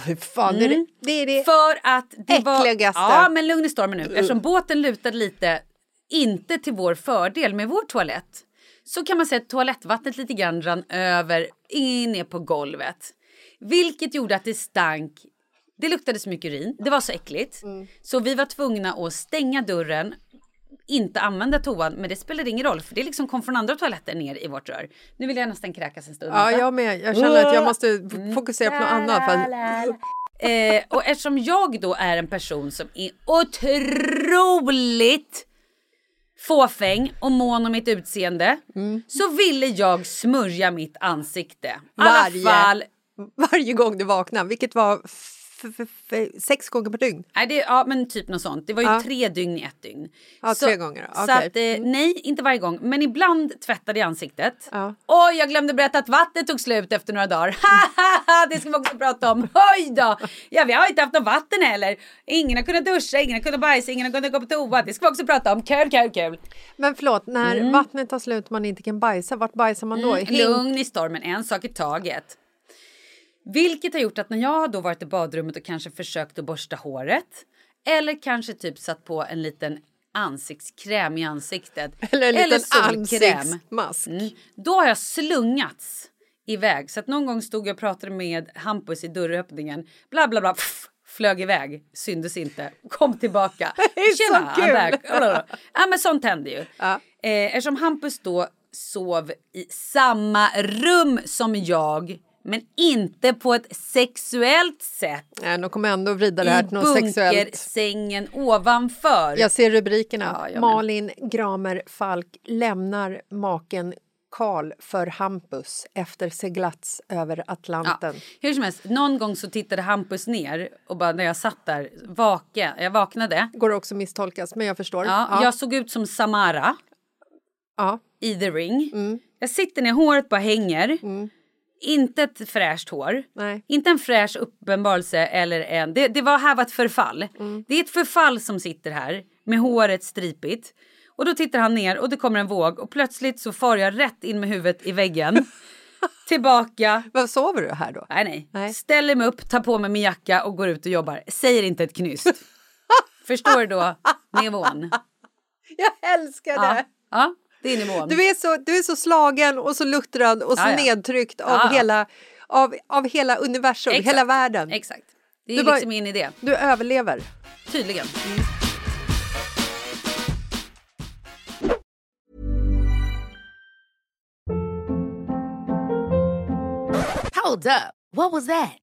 A: Hur fan är det? Det är det.
B: För att det var...
A: Äckligaste.
B: Ja, men lugn i stormen nu. Eftersom båten lutade lite, inte till vår fördel med vår toalett, så kan man säga att toalettvattnet lite grann rann över in ner på golvet. Vilket gjorde att det stank. Det luktade så mycket urin. Det var så äckligt. Så vi var tvungna att stänga dörren. Inte använda toan, men det spelade ingen roll för det liksom kom från andra toaletter ner i vårt rör. Nu vill jag nästan kräkas en stund.
A: Ja, jag med. Jag känner att jag måste f- fokusera på något annat. För
B: Eh, och eftersom jag då är en person som är otroligt fåfäng och mån om mitt utseende så ville jag smörja mitt ansikte.
A: Varje-
B: fall
A: varje gång du vaknar, vilket var sex gånger per dygn.
B: Nej, det, ja, men typ något sånt. Det var ju
A: Ja.
B: tre dygn i ett dygn.
A: Ja, tre gånger,
B: Så
A: okej.
B: att, eh, nej, inte varje gång. Men ibland tvättade jag ansiktet.
A: Ja.
B: Oj, jag glömde berätta att vattnet tog slut efter några dagar. *laughs* det ska vi också prata om. Oj då! Ja, vi har inte haft något vatten heller. Ingen har kunnat duscha, ingen har kunnat bajsa, ingen har kunnat gå på toa. Det ska vi också prata om. Kul, kul, kul.
A: Men förlåt, när vattnet tar slut och man inte kan bajsa, vart bajsar man då?
B: Mm, Lugn i stormen, en sak i taget. Vilket har gjort att när jag har då varit i badrummet och kanske försökt att borsta håret eller kanske typ satt på en liten ansiktskräm i ansiktet *laughs*
A: Eller en liten
B: solkräm,
A: ansiktsmask.
B: mm, då har jag slungats iväg. Så att någon gång stod jag och pratade med Hampus i dörröppningen. Bla bla bla. Pff, flög iväg, syntes inte, kom tillbaka. *laughs*
A: Är så
B: Tjena,
A: kul.
B: Ja men sånt händer ju.
A: Ja.
B: Eh, eftersom Hampus då sov i samma rum som jag men inte på ett sexuellt sätt.
A: Nej, de kommer ändå vrida det här
B: I
A: till något sexuellt.
B: bunkersängen ovanför.
A: Jag ser rubrikerna.
B: Ja.
A: Malin Gramer Falk lämnar maken Karl för Hampus efter seglats över
B: Ja,
A: Atlanten.
B: hur som helst, någon gång så tittade Hampus ner och bara när jag satt där vaken, jag vaknade.
A: Går också misstolkas, men jag förstår.
B: Ja, Jag såg ut som Samara
A: ja.
B: i The Ring.
A: Mm.
B: Jag sitter ner, håret bara hänger. Inte ett fräscht hår.
A: Nej.
B: Inte en fräsch uppenbarelse eller en... Det, det var här var ett förfall.
A: Mm.
B: Det är ett förfall som sitter här med håret stripigt. Och då tittar han ner och det kommer en våg och plötsligt så far jag rätt in med huvudet i väggen. *laughs* Tillbaka.
A: Vad sover du här då?
B: Nej, nej.
A: Nej.
B: Ställer mig upp, tar på mig min jacka och går ut och jobbar. Säger inte ett knyst. *laughs* Förstår du då nivån?
A: Jag älskar
B: Ja,
A: det!
B: ja det är nivån.
A: Du är, så, du är så slagen och så luttrad och så
B: Ja, ja.
A: nedtryckt av,
B: Ja, ja.
A: Hela, av, av hela universum,
B: Exakt.
A: hela världen.
B: Exakt. Det är
A: Du bara-
B: liksom min idé.
A: Du överlever.
B: Tydligen.
D: Hold up. What was that?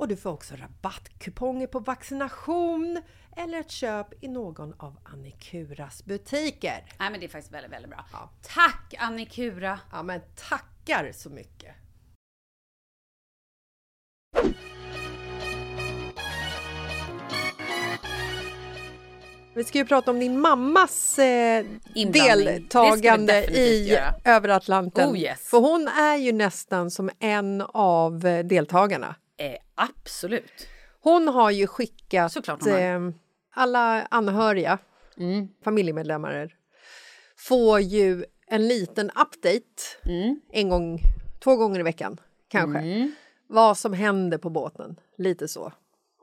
A: och du får också rabattkuponger på vaccination eller ett köp i någon av Annikuras butiker.
B: Nej men det är faktiskt väldigt, väldigt bra. Tack Annikura!
A: Ja men tackar så mycket! Vi ska ju prata om din mammas eh, deltagande i
B: göra.
A: Över Atlanten.
B: Oh, yes.
A: För hon är ju nästan som en av eh, deltagarna.
B: Eh, absolut.
A: Hon har ju skickat
B: har.
A: eh, alla anhöriga,
B: Mm.
A: familjemedlemmar, får ju en liten update
B: Mm.
A: en gång, två gånger i veckan kanske. Vad som händer på båten, lite så.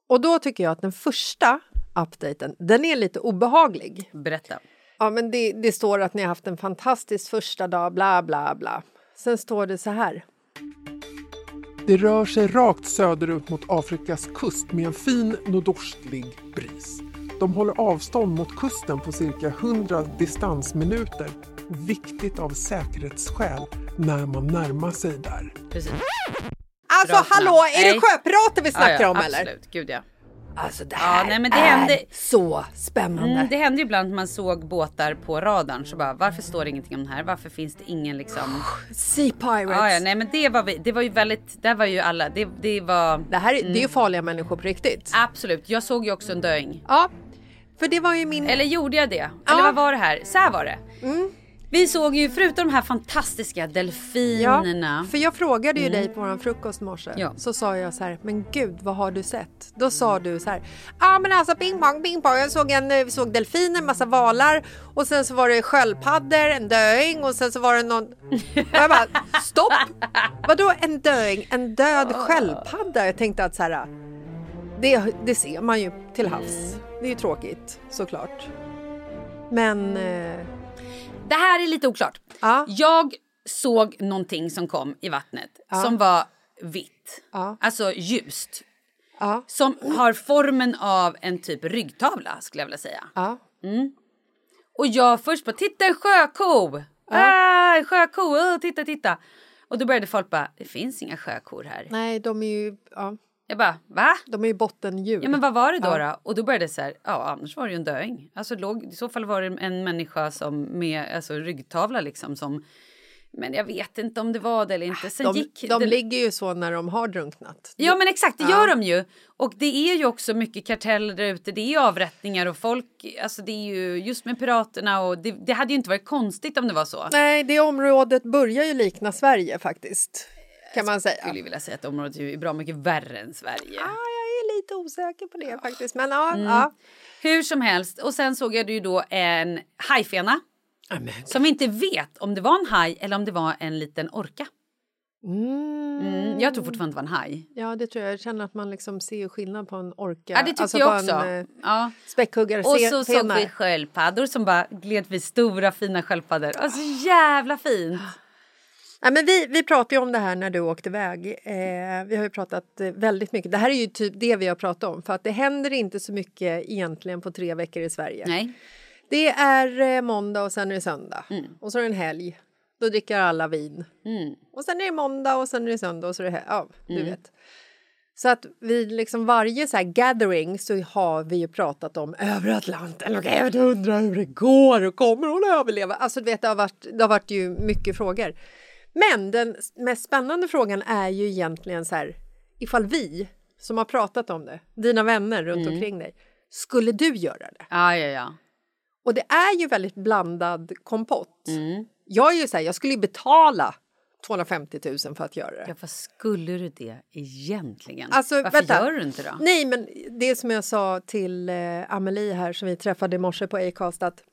A: Och då tycker jag att den första updaten, den är lite obehaglig.
B: Berätta.
A: Ja, men det, det står att ni har haft en fantastisk första dag, bla bla bla. Sen står det så här.
E: Det rör sig rakt söderut mot Afrikas kust med en fin nordostlig bris. De håller avstånd mot kusten på cirka 100 distansminuter. Viktigt av säkerhetsskäl när man närmar sig där.
B: Precis.
A: Alltså
B: Piraterna.
A: hallå, är
B: Nej.
A: det sjöpirater vi snackar
B: ja, ja,
A: om eller?
B: Absolut, gud ja.
A: Alltså det
B: Ja,
A: här
B: nej, men det
A: är
B: hände-
A: så spännande.
B: Mm, det hände ju ibland när man såg båtar på radarn så bara varför står det ingenting om det här? Varför finns det ingen liksom?
A: Sea Pirates.
B: Ja, ja, nej men det var, vi- det var ju väldigt, där var ju alla, det, det var
A: Det här är, det är ju farliga människor på riktigt.
B: absolut. Jag såg ju också en döing.
A: Ja, för det var ju min...
B: Eller gjorde jag det? Eller
A: Ja.
B: vad var det här? Så här var det. Vi såg ju förutom de här fantastiska delfinerna.
A: För jag frågade ju dig på vår frukost morse.
B: Ja.
A: Så sa jag så här, men gud vad har du sett? Då sa du så här, ja ah, men alltså ping pong, ping pong. Jag såg, en, vi såg delfiner, massa valar och sen så var det sköldpaddor, en döing och sen så var det någon... Och jag bara, stopp! Vadå en döing? En död sköldpadda? Jag tänkte att så här, det, det ser man ju till havs. Det är ju tråkigt såklart. Men...
B: Det här är lite oklart.
A: ja,
B: Jag såg någonting som kom i vattnet
A: Ja.
B: som var vitt.
A: Ja.
B: Alltså ljust. Som har formen av en typ ryggtavla skulle jag vilja säga.
A: ja.
B: Och jag först bara, titta en sjöko! Ah, en sjöko, oh, titta, titta. Och då började folk bara, det finns inga sjökor här.
A: Nej, de är ju... Ja.
B: Jag bara, va?
A: De är ju bottendjur.
B: Ja men vad var det då?
A: Ja.
B: då? Och då började det så här, ja annars var det ju en döing. Alltså låg, i så fall var det en människa som med alltså, ryggtavla liksom som men jag vet inte om det var det eller inte. Sen
A: de,
B: gick
A: de
B: det-
A: ligger ju så när de har drunknat.
B: Ja men exakt, det
A: Ja.
B: gör de ju. Och det är ju också mycket karteller där ute. Det är avrättningar och folk, alltså det är ju just med piraterna och det, det hade ju inte varit konstigt om det var så.
A: Nej, det området börjar ju likna Sverige faktiskt. Kan man säga.
B: Jag skulle vilja säga att området är bra mycket värre än Sverige.
A: Ja, jag är lite osäker på det faktiskt. Men ja,
B: Mm.
A: ja.
B: Hur som helst, och sen såg jag ju då en hajfena. Som vi inte vet om det var en haj eller om det var en liten orka. Mm, jag tror fortfarande det var en haj.
A: Ja, det tror jag. Jag känner att man liksom ser skillnad på en orka.
B: Ja, det tycker
A: alltså
B: jag också.
A: En, eh,
B: ja.
A: Späckhuggare.
B: Och så såg vi sköldpaddor som bara gled vid stora fina sköldpaddor. Alltså jävla fint!
A: Ja, men vi, vi pratade ju om det här när du åkte iväg. Eh, vi har ju pratat eh, väldigt mycket. Det här är ju typ det vi har pratat om. För att det händer inte så mycket egentligen på tre veckor i Sverige.
B: Nej.
A: Det är eh, måndag och sen är det söndag.
B: Mm.
A: Och så är det en helg. Då dricker alla vin. Och sen är det måndag och sen är det söndag och så är det. Ja, du
B: Mm.
A: vet. Så att vi liksom varje så här gathering så har vi ju pratat om över Atlanten och jag undrar hur det går och kommer hon att överleva? Alltså du vet det har varit, det har varit ju mycket frågor. Men den mest spännande frågan är ju egentligen så här ifall vi som har pratat om det, dina vänner runt
B: Mm.
A: omkring dig, skulle du göra det?
B: Ja, ja, ja.
A: Och det är ju väldigt blandad kompott.
B: Mm.
A: Jag är ju så här, jag skulle ju betala 250 000 för att göra det.
B: Ja, vad skulle du det egentligen?
A: Alltså,
B: Varför
A: vänta.
B: gör du inte då?
A: Nej, men det som jag sa till eh, Amelie här som vi träffade i morse på Acast att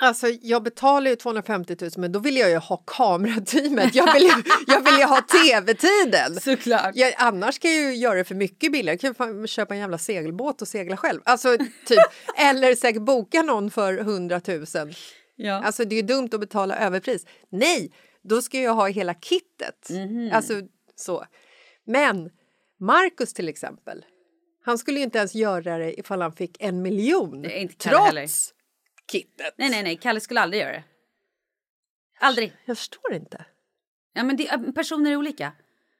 A: Alltså jag betalar ju 250 000 men då vill jag ju ha kamerateamet. Jag vill ju, jag vill ju ha tv-tiden.
B: Såklart.
A: Jag, annars kan jag ju göra det för mycket billigare. Jag kan köpa en jävla segelbåt och segla själv. Alltså typ. Eller säkert boka någon för 100 000.
B: Ja.
A: Alltså det är ju dumt att betala överpris. Nej, då ska jag ha hela kittet.
B: Mhm.
A: Alltså så. Men Marcus till exempel. Han skulle ju inte ens göra det ifall han fick en miljon.
B: Det är inte Kalle
A: trots. Kittet.
B: Nej, nej, nej. Kalle skulle aldrig göra det. Aldrig.
A: Jag förstår inte.
B: Ja, men det, personer är olika.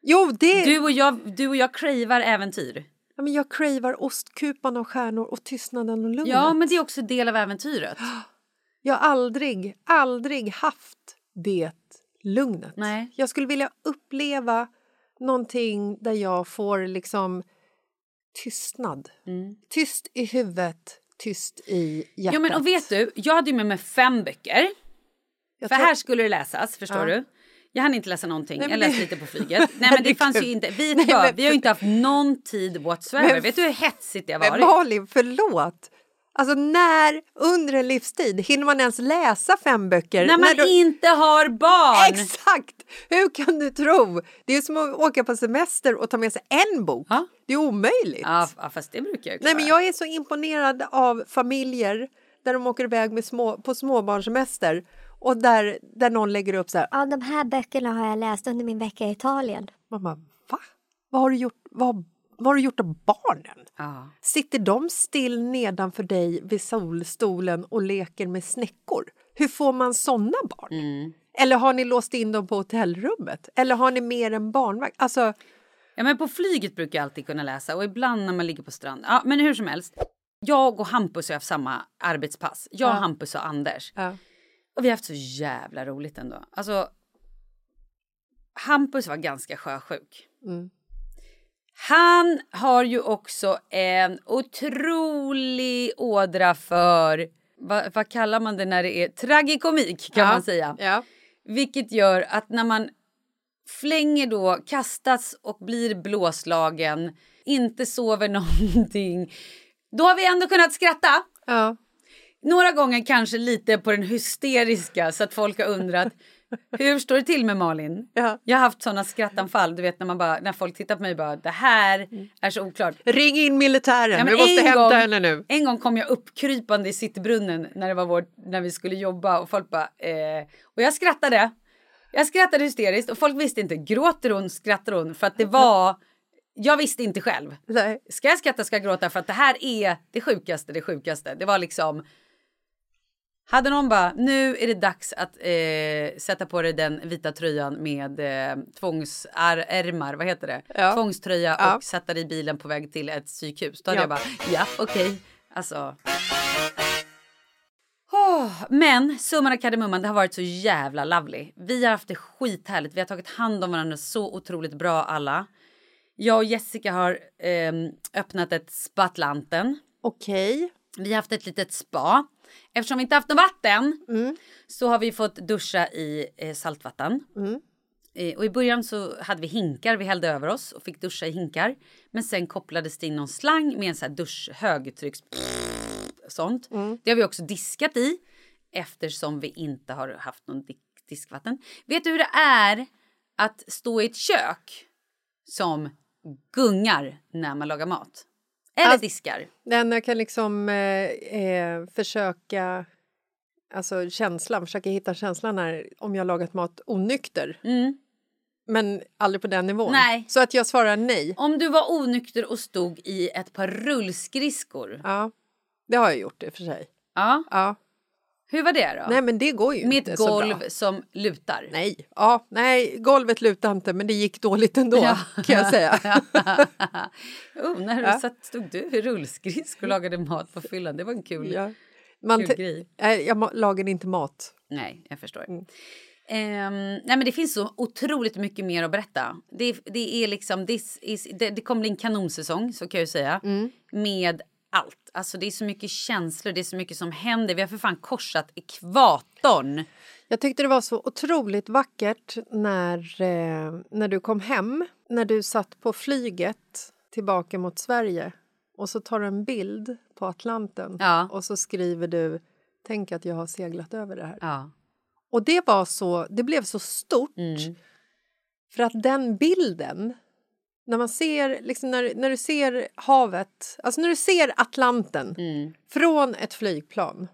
A: Jo, det...
B: Du och jag, du och jag cravar äventyr.
A: Ja, men jag cravar ostkupan av stjärnor och tystnaden och lugnet.
B: Ja, men det är också del av äventyret. *gasps*
A: Jag har aldrig, aldrig haft det lugnet.
B: Nej.
A: Jag skulle vilja uppleva någonting där jag får liksom tystnad. Tyst i huvudet, tyst i hjärtat.
B: Ja, men och vet du, jag hade ju med mig fem böcker.
A: Jag
B: För
A: tror-
B: här skulle det läsas, förstår
A: Ja.
B: du? Jag hann inte läsa någonting.
A: Nej,
B: jag
A: men
B: läste
A: det-
B: lite på flyget. Nej men det fanns ju inte. Vi,
A: Nej, men-
B: vi har ju inte haft någon tid whatsoever.
A: Men-
B: Vet du hur hetsigt det har
A: Men
B: varit?
A: Malin, förlåt! Alltså när under en livstid hinner man ens läsa fem böcker?
B: När man
A: du...
B: inte har barn!
A: Exakt! Hur kan du tro? Det är som att åka på semester och ta med sig en bok.
B: Ja.
A: Det är omöjligt.
B: Ja, fast det brukar jag
A: Nej,
B: klara.
A: men jag är så imponerad av familjer där de åker iväg med små, på småbarnssemester och där, där någon lägger upp så här.
F: Ja, de här böckerna har jag läst under min vecka i Italien.
A: Mamma, va? Vad har du gjort, vad, vad har du gjort av barnen?
B: Ja.
A: Sitter de still nedanför dig vid solstolen och leker med snäckor? Hur får man såna barn?
B: Mm.
A: Eller har ni låst in dem på hotellrummet? Eller har ni mer än barnvakt? Alltså,
B: Ja, men på flyget brukar jag alltid kunna läsa och ibland när man ligger på strand. Ja, men hur som helst. Jag och Hampus har haft samma arbetspass. Jag,
A: Ja.
B: Hampus och Anders.
A: ja.
B: Och vi har haft så jävla roligt ändå. Alltså, Hampus var ganska sjösjuk.
A: Mm.
B: Han har ju också en otrolig ådra för, vad, vad kallar man det när det är tragikomik kan
A: Ja,
B: man säga.
A: Ja.
B: Vilket gör att när man flänger då, kastas och blir blåslagen, inte sover *laughs* någonting, då har vi ändå kunnat skratta.
A: Ja.
B: Några gånger kanske lite på den hysteriska så att folk har undrat hur står det till med Malin?
A: Ja.
B: Jag har haft såna skrattanfall, du vet när, man bara, när folk tittar på mig och bara det här är så oklart.
A: Ring in militären,
B: Ja,
A: vi måste hämta
B: gång-
A: henne nu.
B: En gång kom jag uppkrypande i sittbrunnen när, det var vår, när vi skulle jobba och folk bara... Eh, och jag skrattade. Jag skrattade hysteriskt och folk visste inte, gråter hon, skrattar hon? För att det var... Jag visste inte själv.
A: Nej.
B: Ska jag skratta, ska jag gråta? För att det här är det sjukaste, det sjukaste. Det var liksom... Hade någon bara, nu är det dags att eh, sätta på dig den vita tröjan med eh, tvångsärmar, vad heter det?
A: Ja.
B: Tvångströja
A: Ja.
B: och sätta dig i bilen på väg till ett psykhus. Då hade
A: Ja.
B: jag bara, ja okej. Alltså. Åh, men summan av kardemumman, det har varit så jävla lovely. Vi har haft det skithärligt. Vi har tagit hand om varandra så otroligt bra alla. Jag och Jessica har ehm, öppnat ett Spatlanten.
A: Okej.
B: Vi har haft ett litet spa. Eftersom vi inte haft något vatten
A: Mm.
B: så har vi fått duscha i eh, saltvatten.
A: Mm.
B: Eh, och i början så hade vi hinkar vi hällde över oss och fick duscha i hinkar. Men sen kopplades det in någon slang med en sån här dusch högtrycks sånt.
A: Mm.
B: Det har vi också diskat i. eftersom vi inte har haft någon di- diskvatten. Vet du hur det är att stå i ett kök som gungar när man lagar mat? Eller
A: Alltså-
B: diskar?
A: Den jag kan liksom eh, eh, försöka... Alltså känslan, försöka hitta känslan när, om jag lagat mat onykter.
B: Mm.
A: Men aldrig på den nivån.
B: Nej.
A: Så att jag svarar nej.
B: Om du var onykter och stod i ett par rullskridskor.
A: Ja, det har jag gjort i och för sig.
B: Ja.
A: Ja.
B: Hur var det då?
A: Nej, men det går ju
B: Med
A: inte
B: ett
A: så
B: golv
A: bra.
B: som lutar.
A: Nej, ja, nej, golvet lutade inte, men det gick dåligt ändå
B: Ja.
A: kan jag säga. *laughs*
B: oh, när du
A: Ja.
B: satt, stod du i rullskridskor och lagade mat på fyllan. Det var en kul,
A: Ja. Man
B: kul grej.
A: Nej, jag lagade inte mat.
B: Nej, jag förstår.
A: Mm.
B: Ehm, nej, men det finns så otroligt mycket mer att berätta. Det, det, är liksom, is, det, det kommer bli en kanonsäsong, så kan jag säga.
A: Mm.
B: Med allt. Alltså, det är så mycket känslor, det är så mycket som händer. Vi har för fan korsat ekvatorn.
A: Jag tyckte det var så otroligt vackert när, eh, när du kom hem, när du satt på flyget tillbaka mot Sverige och så tar du en bild på Atlanten
B: Ja.
A: och så skriver du Tänk att jag har seglat över det här.
B: Ja.
A: Och det var så, det blev så stort
B: Mm.
A: för att den bilden när man ser, liksom när, när du ser havet, alltså när du ser Atlanten
B: Mm.
A: från ett flygplan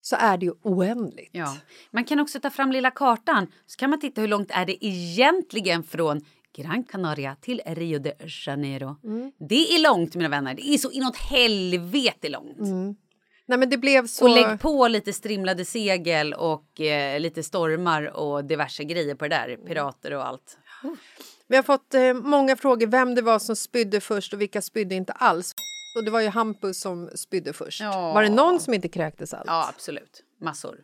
A: så är det ju oändligt.
B: Ja. Man kan också ta fram lilla kartan så kan man titta hur långt är det egentligen från Gran Canaria till Rio de Janeiro.
A: Mm.
B: Det är långt mina vänner. Det är så inåt helvete långt.
A: Mm. Nej, men det blev så...
B: Och lägg på lite strimlade segel och eh, lite stormar och diverse grejer på det där. Pirater och allt.
A: Vi har fått eh, många frågor vem det var som spydde först och vilka spydde inte alls. Och det var ju Hampus som spydde först.
B: Ja.
A: Var det någon som inte kräktes alls?
B: Ja, absolut. Massor.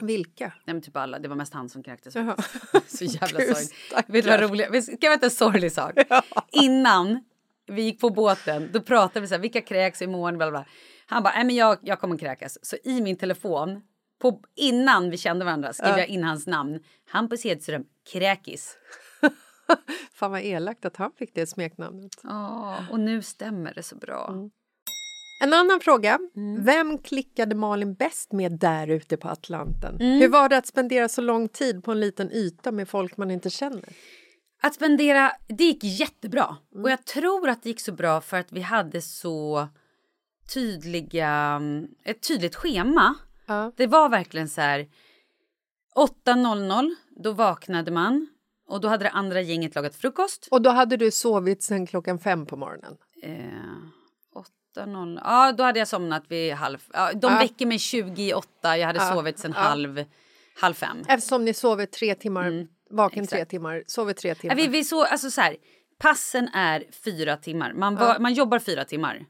A: Vilka?
B: Nej, men typ alla. Det var mest han som kräktes.
A: Jaha. *laughs*
B: Så jävla sorgligt. Vet du vad roligt? Ska jag berätta en sorglig sak? *laughs* Innan vi gick på båten, då pratade vi så här, vilka kräks imorgon? Bla, bla. bla. Han bara, nej men jag, jag kommer kräkas. Så i min telefon, på, innan vi kände varandra, skrev
A: Ja.
B: jag in hans namn. Hampus Hedström, kräkis. *laughs*
A: Fan vad elakt att han fick det smeknamnet.
B: Ja, och nu stämmer det så bra.
A: Mm. En annan fråga.
B: Mm.
A: Vem klickade Malin bäst med där ute på Atlanten?
B: Mm.
A: Hur var det att spendera så lång tid på en liten yta med folk man inte känner?
B: Att spendera, det gick jättebra. Och jag tror att det gick så bra för att vi hade så tydliga, ett tydligt schema. Det var verkligen så här 8.00, då vaknade man och då hade det andra gänget lagat frukost.
A: Och då hade du sovit sen klockan fem på morgonen?
B: Eh, 8.00, ja då hade jag somnat vid halv, ja, de
A: Ja.
B: väcker mig 28, jag hade
A: Ja.
B: sovit sen
A: Ja.
B: halv, halv fem.
A: Eftersom ni sover tre timmar, vaken
B: Mm. exakt.
A: tre timmar, sover tre timmar.
B: vi, vi så, alltså så här, passen är fyra timmar. Man, var, man jobbar fyra timmar.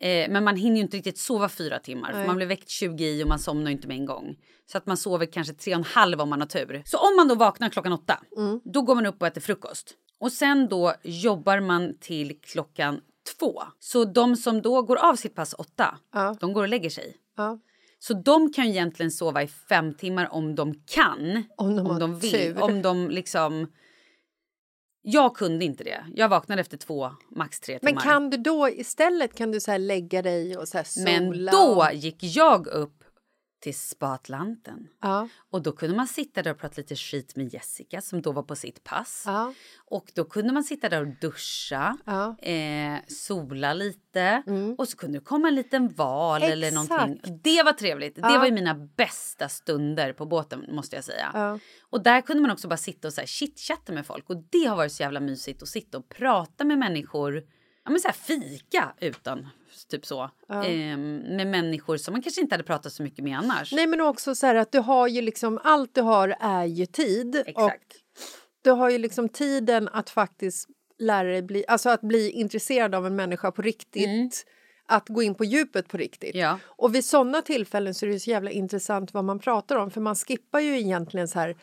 B: Eh, men man hinner ju inte riktigt sova fyra timmar. För man blir väckt 20 i och man somnar inte med en gång. Så att man sover kanske tre och en halv om man har tur. Så om man då vaknar klockan åtta,
A: Mm.
B: då går man upp och äter frukost. Och sen då jobbar man till klockan två. Så de som då går av sitt pass åtta,
A: Ja.
B: de går och lägger sig.
A: Ja.
B: Så de kan ju egentligen sova i fem timmar om de kan.
A: Om de har
B: vill.
A: tur.
B: Om de liksom... Jag kunde inte det. Jag vaknade efter två, max tre timmar.
A: Men kan du då istället kan du så lägga dig och så sola?
B: Men då gick jag upp till Spatlanten.
A: Ja.
B: Och då kunde man sitta där och prata lite skit med Jessica som då var på sitt pass.
A: Ja.
B: Och då kunde man sitta där och duscha,
A: Ja.
B: eh, sola lite och så kunde det komma en liten val eller
A: Exakt.
B: någonting. Det var trevligt. Det var ju mina bästa stunder på båten måste jag säga. Och där kunde man också bara sitta och chitchatta med folk och det har varit så jävla mysigt att sitta och prata med människor. Ja men så här fika utan typ så.
A: Ja.
B: Ehm, med människor som man kanske inte hade pratat så mycket med annars.
A: Nej men också så här att du har ju liksom allt du har är ju tid.
B: Exakt.
A: Och du har ju liksom tiden att faktiskt lära dig bli, alltså att bli intresserad av en människa på riktigt. Att gå in på djupet på riktigt.
B: Mm. Ja.
A: Och vid sådana tillfällen så är det så jävla intressant vad man pratar om för man skippar ju egentligen så här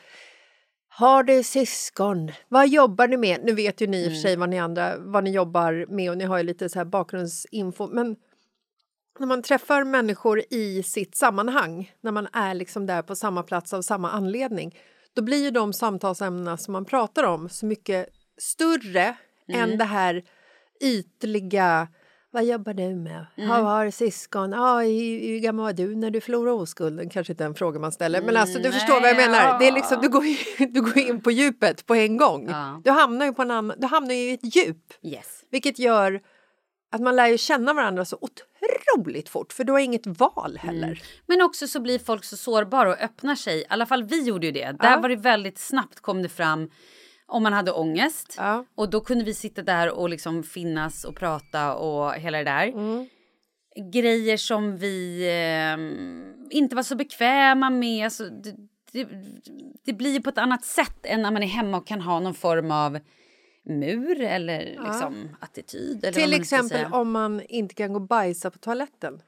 A: har du syskon? Vad jobbar ni med? Nu vet ju ni i och för sig vad ni andra vad ni jobbar med och ni har ju lite så här bakgrundsinfo. Men när man träffar människor i sitt sammanhang, när man är liksom där på samma plats av samma anledning, då blir ju de samtalsämnena som man pratar om så mycket större än det här ytliga Vad jobbar du med?
B: Mm.
A: Har, har syskon? Hur, hur gammal var du när du förlorade oskulden? Kanske inte en fråga man ställer, men alltså du förstår vad jag menar. Det är liksom, du, går, ju- *laughs* du går in på djupet på en gång.
B: Ja.
A: Du, hamnar ju på en annan, du hamnar ju i ett djup,
B: Yes.
A: vilket gör att man lär ju känna varandra så otroligt fort, för du har inget val heller.
B: Mm. Men också så blir folk så sårbara och öppnar sig. I alla fall vi gjorde ju det. Där
A: Ja.
B: var det väldigt snabbt kom det fram om man hade ångest.
A: Ja.
B: Och då kunde vi sitta där och liksom finnas och prata och hela det där.
A: Mm.
B: Grejer som vi eh, inte var så bekväma med. Alltså, det, det, det blir på ett annat sätt än när man är hemma och kan ha någon form av mur eller liksom attityd. Eller
A: Till exempel om man inte kan gå och bajsa på toaletten.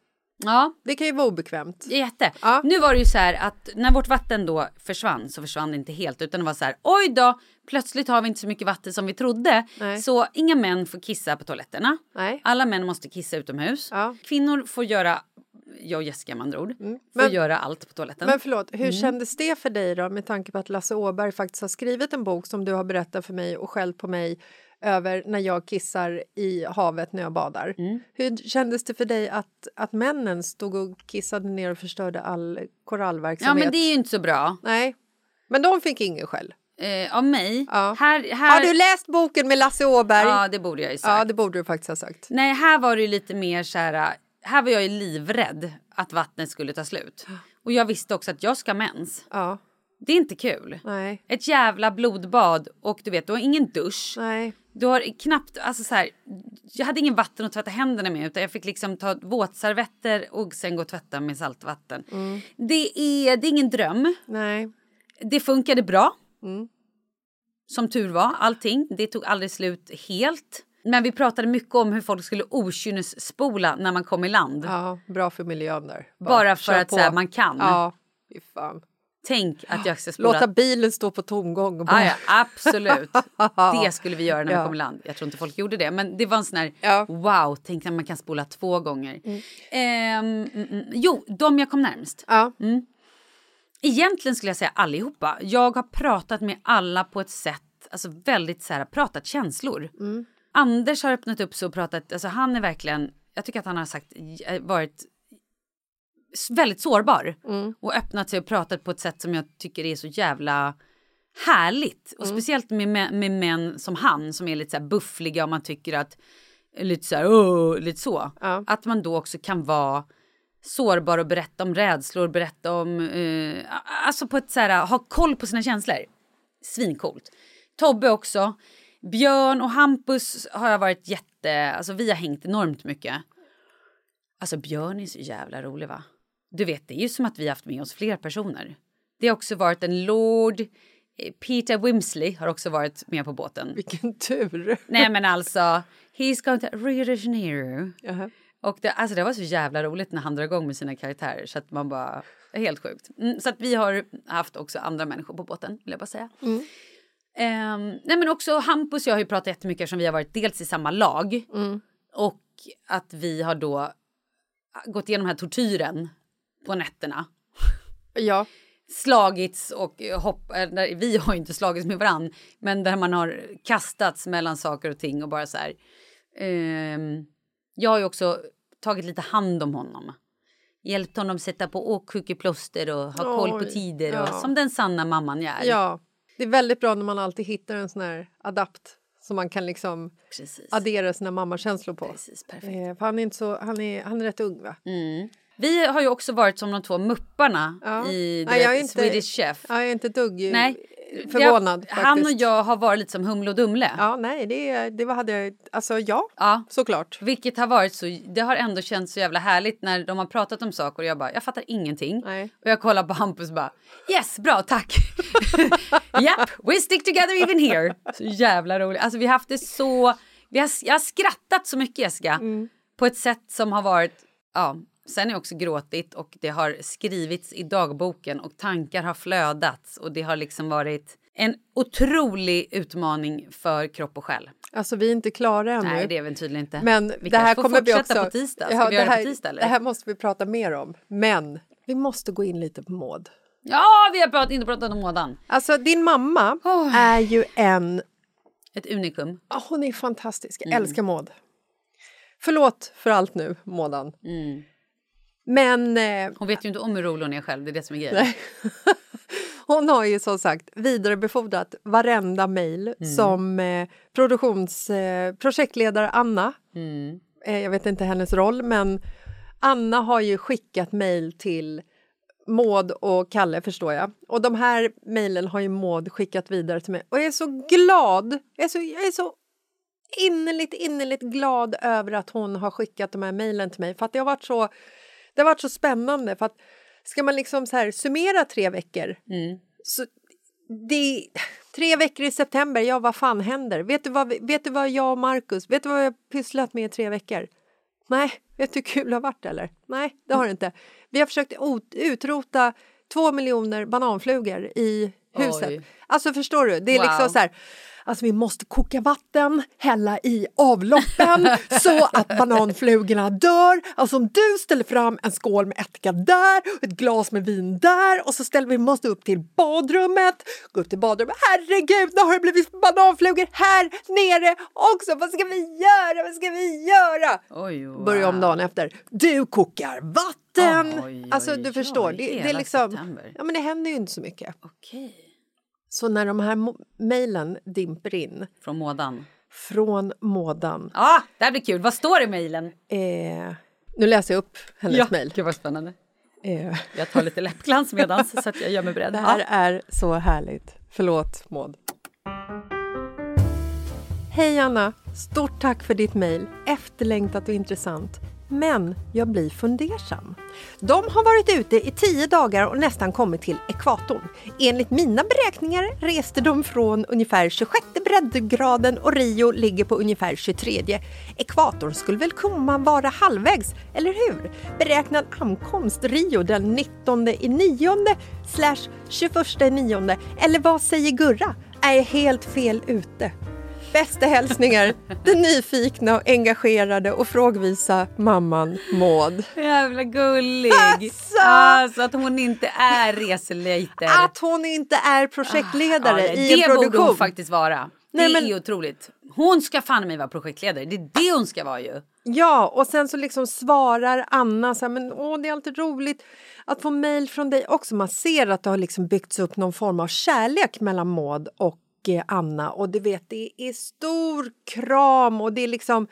B: Ja,
A: Det kan ju vara obekvämt.
B: Jätte.
A: Ja.
B: Nu var det ju så här att när vårt vatten då försvann så försvann det inte helt utan det var så här oj då plötsligt har vi inte så mycket vatten som vi trodde.
A: Nej.
B: Så inga män får kissa på toaletterna.
A: Nej.
B: Alla män måste kissa utomhus.
A: Ja.
B: Kvinnor får göra, jag och Jessica med andra ord, får
A: Men-
B: göra allt på toaletten.
A: Men förlåt, hur
B: Mm.
A: kändes det för dig då med tanke på att Lasse Åberg faktiskt har skrivit en bok som du har berättat för mig och skällt på mig över när jag kissar i havet när jag badar.
B: Mm.
A: Hur kändes det för dig att, att männen stod och kissade ner och förstörde all korallverksamhet?
B: ja men det är ju inte så bra.
A: Nej, men de fick ingen skäll.
B: Eh, av mig.
A: Ja.
B: Här, här,
A: Har du läst boken med Lasse Åberg?
B: Ja det borde jag ju sagt.
A: Ja, det borde du faktiskt ha sagt.
B: Nej, här var det ju lite mer så här. Här var jag ju livrädd att vattnet skulle ta slut. Och jag visste också att jag ska mens.
A: Ja,
B: Det är inte kul.
A: nej,
B: Ett jävla blodbad och du vet, du har ingen dusch.
A: nej.
B: Du har knappt, alltså så här, jag hade ingen vatten att tvätta händerna med utan jag fick liksom ta våtservetter och sen gå och tvätta med saltvatten. Det, är, det är ingen dröm.
A: nej.
B: Det funkade bra.
A: Mm.
B: Som tur var, allting. Det tog aldrig slut helt. Men vi pratade mycket om hur folk skulle okynnesspola när man kom i land.
A: Ja, bra för miljön där.
B: Bara för
A: kör
B: att så här, man kan.
A: Ja, fy fan.
B: Tänk att jag ska spola.
A: Låta bilen stå på tomgång och bara...
B: Ah, ja, absolut. *laughs* Det skulle vi göra när
A: Ja.
B: vi kom i land. Jag tror inte folk gjorde det. Men det var en sån här
A: Ja.
B: wow, tänk när man kan spola två gånger. Ehm, mm, mm, jo, de jag kom närmst.
A: Ja.
B: Egentligen skulle jag säga allihopa. Jag har pratat med alla på ett sätt, alltså väldigt så här, pratat känslor. Anders har öppnat upp sig och pratat, alltså han är verkligen, jag tycker att han har sagt, eh, varit väldigt sårbar. Och öppnat sig och pratat på ett sätt som jag tycker är så jävla härligt. Och speciellt med, med, med män som han som är lite så här buffliga och man tycker att, lite så här, lite så.
A: Ja.
B: Att man då också kan vara sårbar och berätta om rädslor, berätta om, eh, alltså på ett så här, ha koll på sina känslor. Svincoolt. Tobbe också. Björn och Hampus har jag varit jätte, alltså vi har hängt enormt mycket. Alltså Björn är så jävla rolig va? Du vet, det är ju som att vi haft med oss fler personer. Det har också varit en Lord, eh, Peter Wimsley har också varit med på båten.
A: Vilken tur!
B: Nej men alltså, he's going to Rio de Janeiro.
A: Jaha.
B: Och det, alltså det var så jävla roligt när han drar igång med sina karaktärer så att man bara, helt sjukt. Mm, så att vi har haft också andra människor på båten vill jag bara säga. Ehm, nej men också Hampus och jag har ju pratat jättemycket eftersom vi har varit dels i samma lag och att vi har då gått igenom den här tortyren på nätterna.
A: Ja,
B: Slagits och hopp, eh, vi har ju inte slagits med varann men där man har kastats mellan saker och ting och bara så här. ehm, jag har ju också tagit lite hand om honom. Hjälpt honom sätta på åksjukeplåster och ha koll på tider och
A: ja.
B: som den sanna mamman jag är.
A: ja. Det är väldigt bra när man alltid hittar en sån här adapt som man kan liksom
B: Precis.
A: addera sina mammakänslor på.
B: Precis, perfekt.
A: Eh, för han är, inte så, han, är, han är rätt ung va?
B: Mm. Vi har ju också varit som de två mupparna
A: Ja.
B: i
A: jag
B: vet,
A: inte-
B: Swedish Chef.
A: Ja, jag är inte dugg
B: Nej,
A: förvånad
B: Det- Han och jag har varit lite som Humle och Dumle.
A: Ja, nej, det, det hade jag... Alltså ja,
B: Ja.
A: såklart.
B: Vilket har varit så, det har ändå känts så jävla härligt när de har pratat om saker och jag bara, jag fattar ingenting.
A: Nej.
B: Och jag kollar på Hampus och bara, yes, bra, tack. *laughs* Japp, we stick together even here. Så jävla roligt. Alltså vi har haft det så, vi har, jag har skrattat så mycket Jessica.
A: Mm.
B: På ett sätt som har varit, ja, sen har jag också gråtit och det har skrivits i dagboken och tankar har flödats och det har liksom varit en otrolig utmaning för kropp och själ.
A: Alltså vi är inte klara ännu.
B: Nej, det är vi tydligen inte.
A: Men
B: vi
A: det här kommer vi också...
B: på tisdag. Ska
A: Ja,
B: vi
A: det
B: göra
A: här,
B: det på tisdag eller?
A: Det här måste vi prata mer om. Men vi måste gå in lite på Maud.
B: Ja, vi har inte pratat om mådan.
A: Alltså din mamma
B: Oj.
A: är ju en...
B: Ett unikum.
A: Ja, hon är fantastisk.
B: Mm.
A: Jag älskar Maud. Förlåt för allt nu, Mådan.
B: Mm.
A: Men eh,
B: Hon vet ju inte om hur rolig hon är själv, det är det som är grejen. *laughs*
A: Hon har ju som sagt vidarebefordrat varenda mejl
B: Mm.
A: som eh, produktions, eh, projektledare Anna,
B: Mm.
A: eh, jag vet inte hennes roll, men Anna har ju skickat mejl till Maud och Kalle förstår jag. Och de här mejlen har ju Maud skickat vidare till mig. Och jag är så glad! Jag är så, jag är så innerligt, innerligt glad över att hon har skickat de här mejlen till mig. För att det har varit så, det har varit så spännande. För att ska man liksom så här summera tre veckor
B: Mm.
A: så det, tre veckor i september, ja vad fan händer? Vet du vad, vet du vad jag och Marcus, vet du vad vi har pysslat med i tre veckor? Nej, vet du hur kul det har varit eller? Nej, det har det inte. Vi har försökt ot- utrota två miljoner bananflugor i huset.
B: Oj.
A: Alltså förstår du? Det är
B: Wow.
A: liksom så här, alltså vi måste koka vatten, hälla i avloppen *laughs* så att bananflugorna dör. Alltså om du ställer fram en skål med ättika där och ett glas med vin där och så ställer vi måste upp till badrummet, gå upp till badrummet. Herregud, nu har det blivit bananflugor här nere också. Vad ska vi göra? Vad ska vi göra?
B: Oj, wow.
A: Börja om dagen efter. Du kokar vatten!
B: Oj, oj,
A: alltså du förstår, det, det är liksom...
B: september.
A: Ja men det händer ju inte så mycket.
B: Okej.
A: Så när de här mejlen dimper in
B: Från Mådan.
A: från Mådan.
B: Ja, ah, det här blir kul. Vad står i mejlen?
A: Eh, nu läser jag upp hennes
B: Ja,
A: mejl.
B: gud vad spännande.
A: Eh,
B: Jag tar lite läppglans medans så att jag gör mig beredd.
A: det här
B: Ja.
A: är så härligt. Förlåt Maud. Hej Anna! Stort tack för ditt mejl. Efterlängtat och intressant. Men jag blir fundersam. De har varit ute i tio dagar och nästan kommit till ekvatorn. Enligt mina beräkningar reste de från ungefär 26 breddgraden och Rio ligger på ungefär 23. Ekvatorn skulle väl komma vara halvvägs, eller hur? Beräknad ankomst Rio den 19 i 9 slash 21 i 9. Eller vad säger Gurra? Är jag helt fel ute? Bästa hälsningar, den nyfikna, och engagerade och frågvisa mamman Maud.
B: Jävla gullig!
A: Alltså!
B: Alltså att hon inte är reselejter.
A: Att hon inte är projektledare
B: Ja,
A: i en
B: det borde
A: produktion.
B: hon faktiskt vara.
A: Nej,
B: det
A: men-
B: är otroligt. Hon ska fan mig vara projektledare. Det är det hon ska vara ju.
A: Ja, och sen så liksom svarar Anna så här, men åh, det är alltid roligt att få mejl från dig också. Man ser att det har liksom byggts upp någon form av kärlek mellan Maud och Eh, Anna och du vet, det är stor kram och det är liksom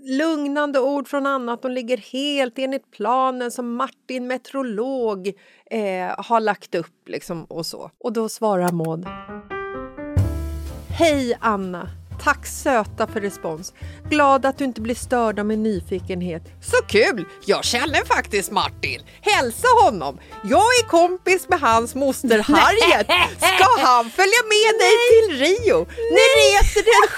A: lugnande ord från Anna att de ligger helt enligt planen som Martin meteorolog eh, har lagt upp liksom och så. Och då svarar Maud. Hej Anna! Tack söta för respons. Glad att du inte blir störd av min nyfikenhet. Så kul! Jag känner faktiskt Martin. Hälsa honom. Jag är kompis med hans moster *laughs* Harriet. Ska han följa med dig till Rio? Ni reser den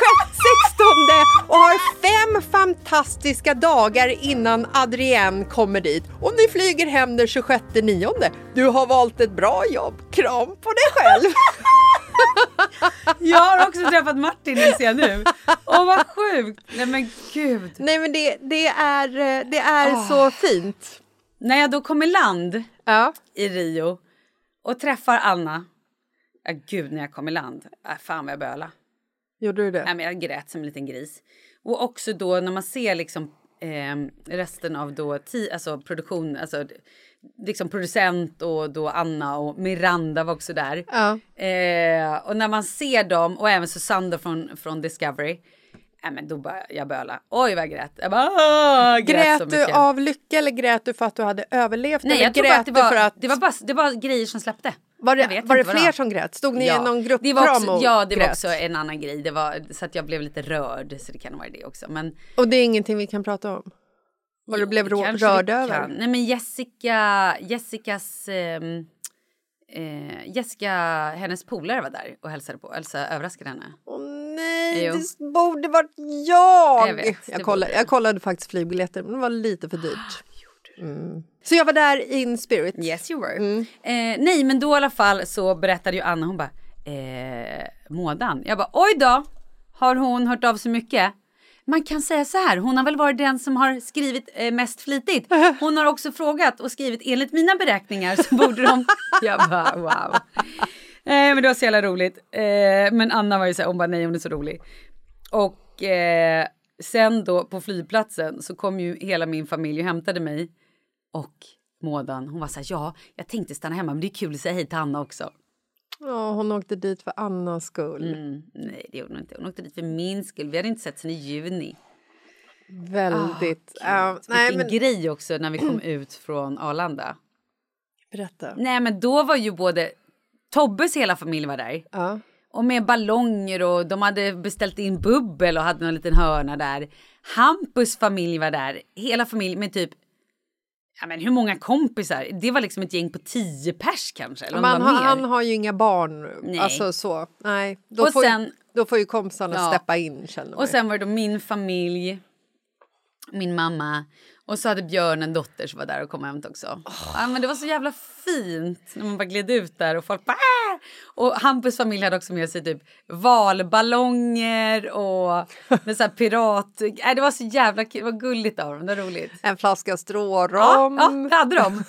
A: 16 och har fem fantastiska dagar innan Adrienne kommer dit. Och ni flyger hem den 26 nionde. Du har valt ett bra jobb. Kram på dig själv. *laughs*
B: Jag har också träffat Martin jag nu. Åh vad sjukt! Nej men gud.
A: Nej men det, det är, eh, det är
B: Ah.
A: så fint.
B: När jag då kom i land
A: Ja.
B: i Rio och träffar Anna. Ja, gud när jag kom i land. Äh, fan vad jag böla.
A: Gjorde du det?
B: Nej, men jag grät som en liten gris. Och också då när man ser liksom eh, resten av då ti- alltså produktion, alltså liksom producent och då Anna och Miranda var också där.
A: Ja.
B: Eh, och när man ser dem och även Susanne från, från Discovery. Nej men då bara jag böla. Oj vad jag grät. Jag bara, grät
A: Grät du av lycka eller grät du för att du hade överlevt?
B: Nej jag tror att det var,
A: för att...
B: det var bara, det var grejer som släppte.
A: Var det, var det fler
B: var.
A: som grät? Stod ni
B: Ja.
A: i någon
B: det var
A: gruppkram och
B: Ja, det var
A: grät?
B: också en annan grej. Det var så att jag blev lite rörd. Så det kan vara det också. Men
A: Och det är ingenting vi kan prata om? Vad du blev rå- rörd över?
B: Nej men Jessica, Jessicas, ehm, eh, Jessica, hennes polare var där och hälsade på. Elsa överraskade henne.
A: Åh nej,
B: Jo.
A: det borde varit jag!
B: Jag vet,
A: jag, kollade, jag kollade faktiskt flygbiljetter, men det var lite för
B: Ah,
A: dyrt. Mm. Så jag var där in spirit.
B: Yes you were.
A: Mm.
B: Eh, nej men då i alla fall så berättade ju Anna, hon bara, eh, Mådan. Jag bara, oj då, har hon hört av sig mycket? Man kan säga så här, hon har väl varit den som har skrivit eh, mest flitigt. *laughs* Hon har också frågat och skrivit enligt mina beräkningar så borde de... *laughs* Jag bara wow. Eh, men det var så jävla roligt. Eh, men Anna var ju så här, hon bara nej hon är så rolig. Och eh, sen då på flygplatsen så kom ju hela min familj och hämtade mig. Och Mådan, hon var så här, ja, jag tänkte stanna hemma men det är kul att säga hej till Anna också.
A: Ja, hon åkte dit för Annas skull.
B: Mm, nej, det gjorde hon inte. Hon åkte dit för min skull. Vi hade inte sett sen i juni.
A: Väldigt. ja, nej,
B: Vilken
A: men,
B: grej också när vi kom ut från Arlanda. *clears throat*
A: berätta.
B: Nej, men då var ju både Tobbes hela familj var där.
A: Ja.
B: Och med ballonger och de hade beställt in bubbel och hade någon liten hörna där. Hampus familj var där. Hela familjen med typ Ja, men hur många kompisar? Det var liksom ett gäng på tio pers kanske. Eller
A: Man har, han har ju inga barn.
B: Nej.
A: Alltså så. Nej, då,
B: Och
A: får,
B: sen-
A: ju, då får ju kompisarna
B: Ja.
A: steppa in känner
B: Och sen var det då min familj, min mamma och så hade Björn en dotter som var där och kom och hämtade också. Ja, men det var så jävla fint när man bara gled ut där och folk bara "Ah!" Och Hampus familj hade också med sig typ valballonger och med så här pirat... Nej, det var så jävla kul, det var gulligt av dem, det var roligt.
A: En flaska strårom.
B: Ja, ja, det hade de.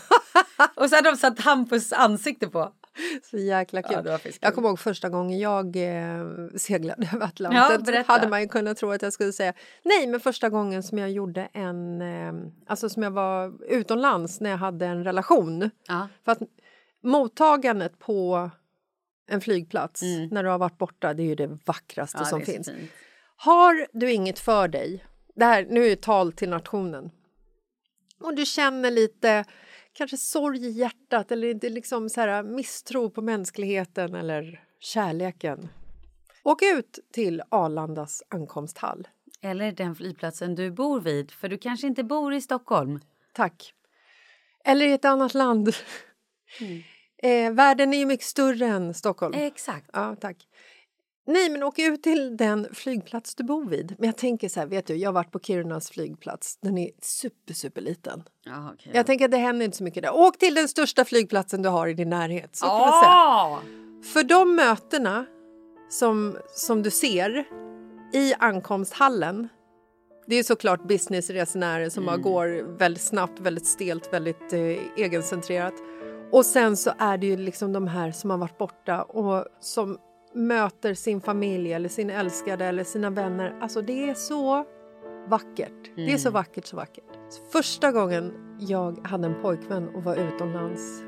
B: och så hade de satt Hampus ansikte på. *laughs*
A: Så jäkla kul.
B: Ja, fiskkul.
A: jag kommer ihåg första gången jag eh, seglade över
B: Ja,
A: Atlanten.
B: berätta.
A: hade man ju kunnat tro att jag skulle säga nej, men första gången som jag gjorde en, eh, alltså som jag var utomlands när jag hade en relation.
B: Ja.
A: För att mottagandet på en flygplats
B: Mm.
A: när du har varit borta, det är ju det vackraste
B: Ja,
A: som
B: det
A: finns. Har du inget för dig, det här, nu är det tal till nationen, och du känner lite kanske sorg i hjärtat eller inte liksom så här, misstro på mänskligheten eller kärleken. Åk ut till Arlandas ankomsthall.
B: Eller den flygplatsen du bor vid, för du kanske inte bor i Stockholm.
A: Tack. Eller i ett annat land. Eh, världen är ju mycket större än Stockholm.
B: Exakt.
A: Ja, tack. Nej, men åk ut till den flygplats du bor vid. Men jag tänker så här, vet du, jag har varit på Kirunas flygplats. Den är super, super liten.
B: Ja, okej.
A: Jag tänker att det händer inte så mycket där. Åk till den största flygplatsen du har i din närhet. Så kan man säga. För de mötena som, som du ser i ankomsthallen det är såklart businessresenärer som bara går väldigt snabbt, väldigt stelt, väldigt eh, egencentrerat. Och sen så är det ju liksom de här som har varit borta och som möter sin familj eller sin älskade eller sina vänner. Alltså det är så vackert. Det är så vackert, så vackert. Första gången jag hade en pojkvän och var utomlands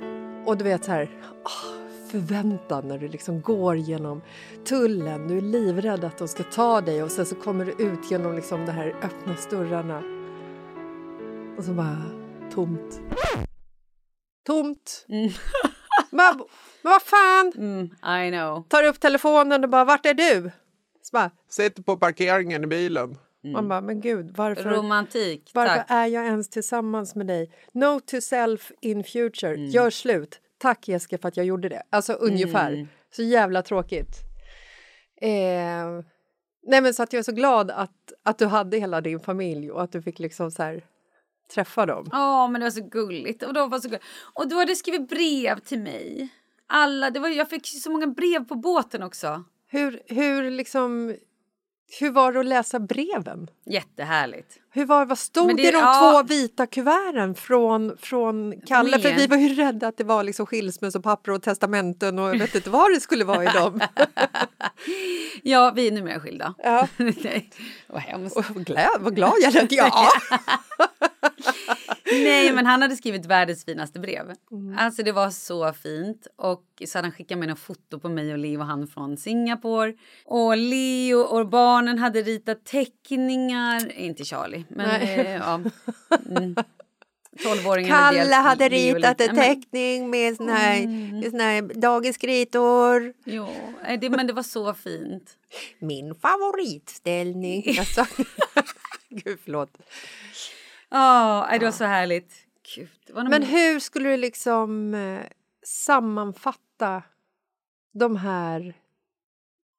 A: och du vet så här, ah, förväntan när du liksom går genom tullen. Du är livrädd att de ska ta dig och sen så kommer du ut genom liksom de här öppna dörrarna. Och så bara tomt. Tomt.
B: Mm. *laughs*
A: Men, men vad fan!
B: Mm, I know.
A: Tar upp telefonen och bara, vart är du? Så bara,
E: Sitter på parkeringen i bilen.
A: Man bara, men gud, varför,
B: Romantik,
A: varför
B: tack.
A: är jag ens tillsammans med dig? No to self in future.
B: Mm.
A: Gör slut. Tack Jessica för att jag gjorde det. Alltså ungefär.
B: Mm.
A: Så jävla tråkigt. Eh, nej men så att jag är så glad att, att du hade hela din familj och att du fick liksom så här träffa dem.
B: Ja, men det var så gulligt. Och, de var så gulligt. och du hade skrivit brev till mig. Alla, det var, jag fick så många brev på båten också.
A: Hur, hur liksom... Hur var det att läsa breven?
B: Jättehärligt.
A: Hur var, vad stod
B: Men
A: det, i de
B: ja.
A: två vita kuverten från, från Kalle? För
B: Familjen.
A: vi var ju rädda att det var liksom skilsmässopapper och testamenten och jag vet inte vad det skulle vara i dem. *laughs*
B: Ja, vi är numera skilda.
A: Ja. *laughs*
B: Nej, vad hemskt.
A: Och vad glad, vad glad jag lät. Ja. *laughs*
B: Nej, men han hade skrivit världens finaste brev.
A: Mm.
B: Alltså det var så fint. Och så hade han skickat med några foto på mig och Leo och han från Singapore. Och Leo och barnen hade ritat teckningar. Inte Charlie, men
A: Nej.
B: eh, ja. Mm. 12-åringen hade
A: Kalle hade ritat en
B: Ja, men-
A: teckning med sån här,
B: Mm.
A: med sån här dagiskritor.
B: Jo, eh, det, men det var så fint.
A: Min favoritställning. *laughs* Alltså. Gud, förlåt.
B: Ja, det var så härligt. Gud,
A: Men hur skulle du liksom eh, sammanfatta de här,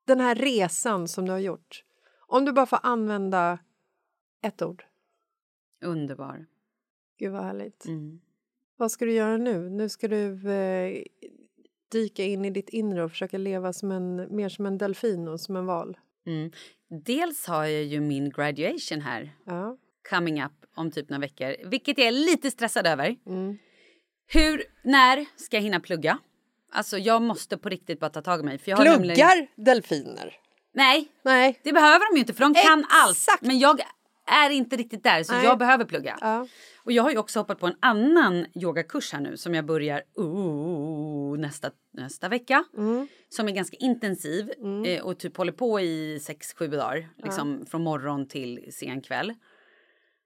A: den här resan som du har gjort? Om du bara får använda ett ord.
B: Underbar.
A: Gud vad härligt.
B: Mm.
A: Vad ska du göra nu? Nu ska du eh, dyka in i ditt inre och försöka leva som en, mer som en delfin och som en val.
B: Mm. Dels har jag ju min graduation här.
A: Ja.
B: Coming up om typ några veckor. Vilket jag är lite stressad över.
A: Mm.
B: Hur, när ska jag hinna plugga? Alltså jag måste på riktigt bara ta tag i mig. För jag har
A: Pluggar
B: nämligen-
A: delfiner?
B: Nej,
A: Nej.
B: det behöver de ju inte för de kan allt. Men jag är inte riktigt där så
A: Nej.
B: jag behöver plugga.
A: Ja.
B: Och jag har ju också hoppat på en annan yogakurs här nu som jag börjar uh, nästa, nästa vecka.
A: Mm.
B: Som är ganska intensiv eh, och typ håller på i 6-7 dagar. Liksom från morgon till sen kväll.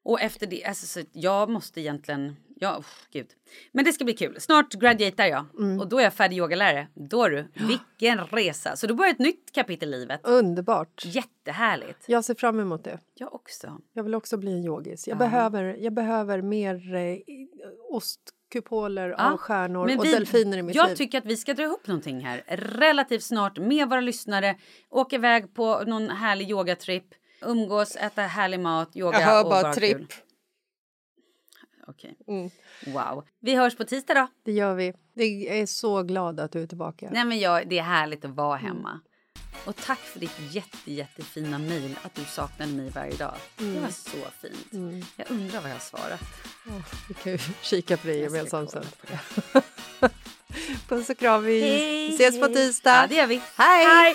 B: Och efter det, alltså så jag måste egentligen, ja uff, gud. Men det ska bli kul. Snart graduatar jag
A: Mm.
B: och då är jag färdig yogalärare. Då du, vilken resa. Så då börjar ett nytt kapitel i livet.
A: Underbart.
B: Jättehärligt.
A: Jag ser fram emot det.
B: Jag också.
A: Jag vill också bli en yogis. Jag, behöver, jag behöver mer eh, ostkupoler av stjärnor
B: men
A: och
B: vi-
A: delfiner i mitt
B: jag
A: liv.
B: tycker att vi ska dra ihop någonting här relativt snart med våra lyssnare. Åka iväg på någon härlig yogatripp. Umgås, äta härlig mat, yoga
A: Jag hör
B: och
A: bara
B: bara
A: tripp.
B: kul. Okej.
A: Mm.
B: Wow. Vi hörs på tisdag då.
A: Det gör vi. Jag är så glad att du är tillbaka.
B: Nej men jag, det är härligt att vara
A: Mm.
B: hemma. Och tack för ditt jätte, jättefina mejl att du saknade mig varje dag.
A: Mm.
B: Det var så fint. Jag undrar vad jag har svarat.
A: Vi kan ju *laughs* kika på det gemensamt *laughs* sen. Puss och kram. Vi
B: Hej,
A: ses på
B: hej.
A: tisdag.
B: Ja, det gör vi.
A: Hej!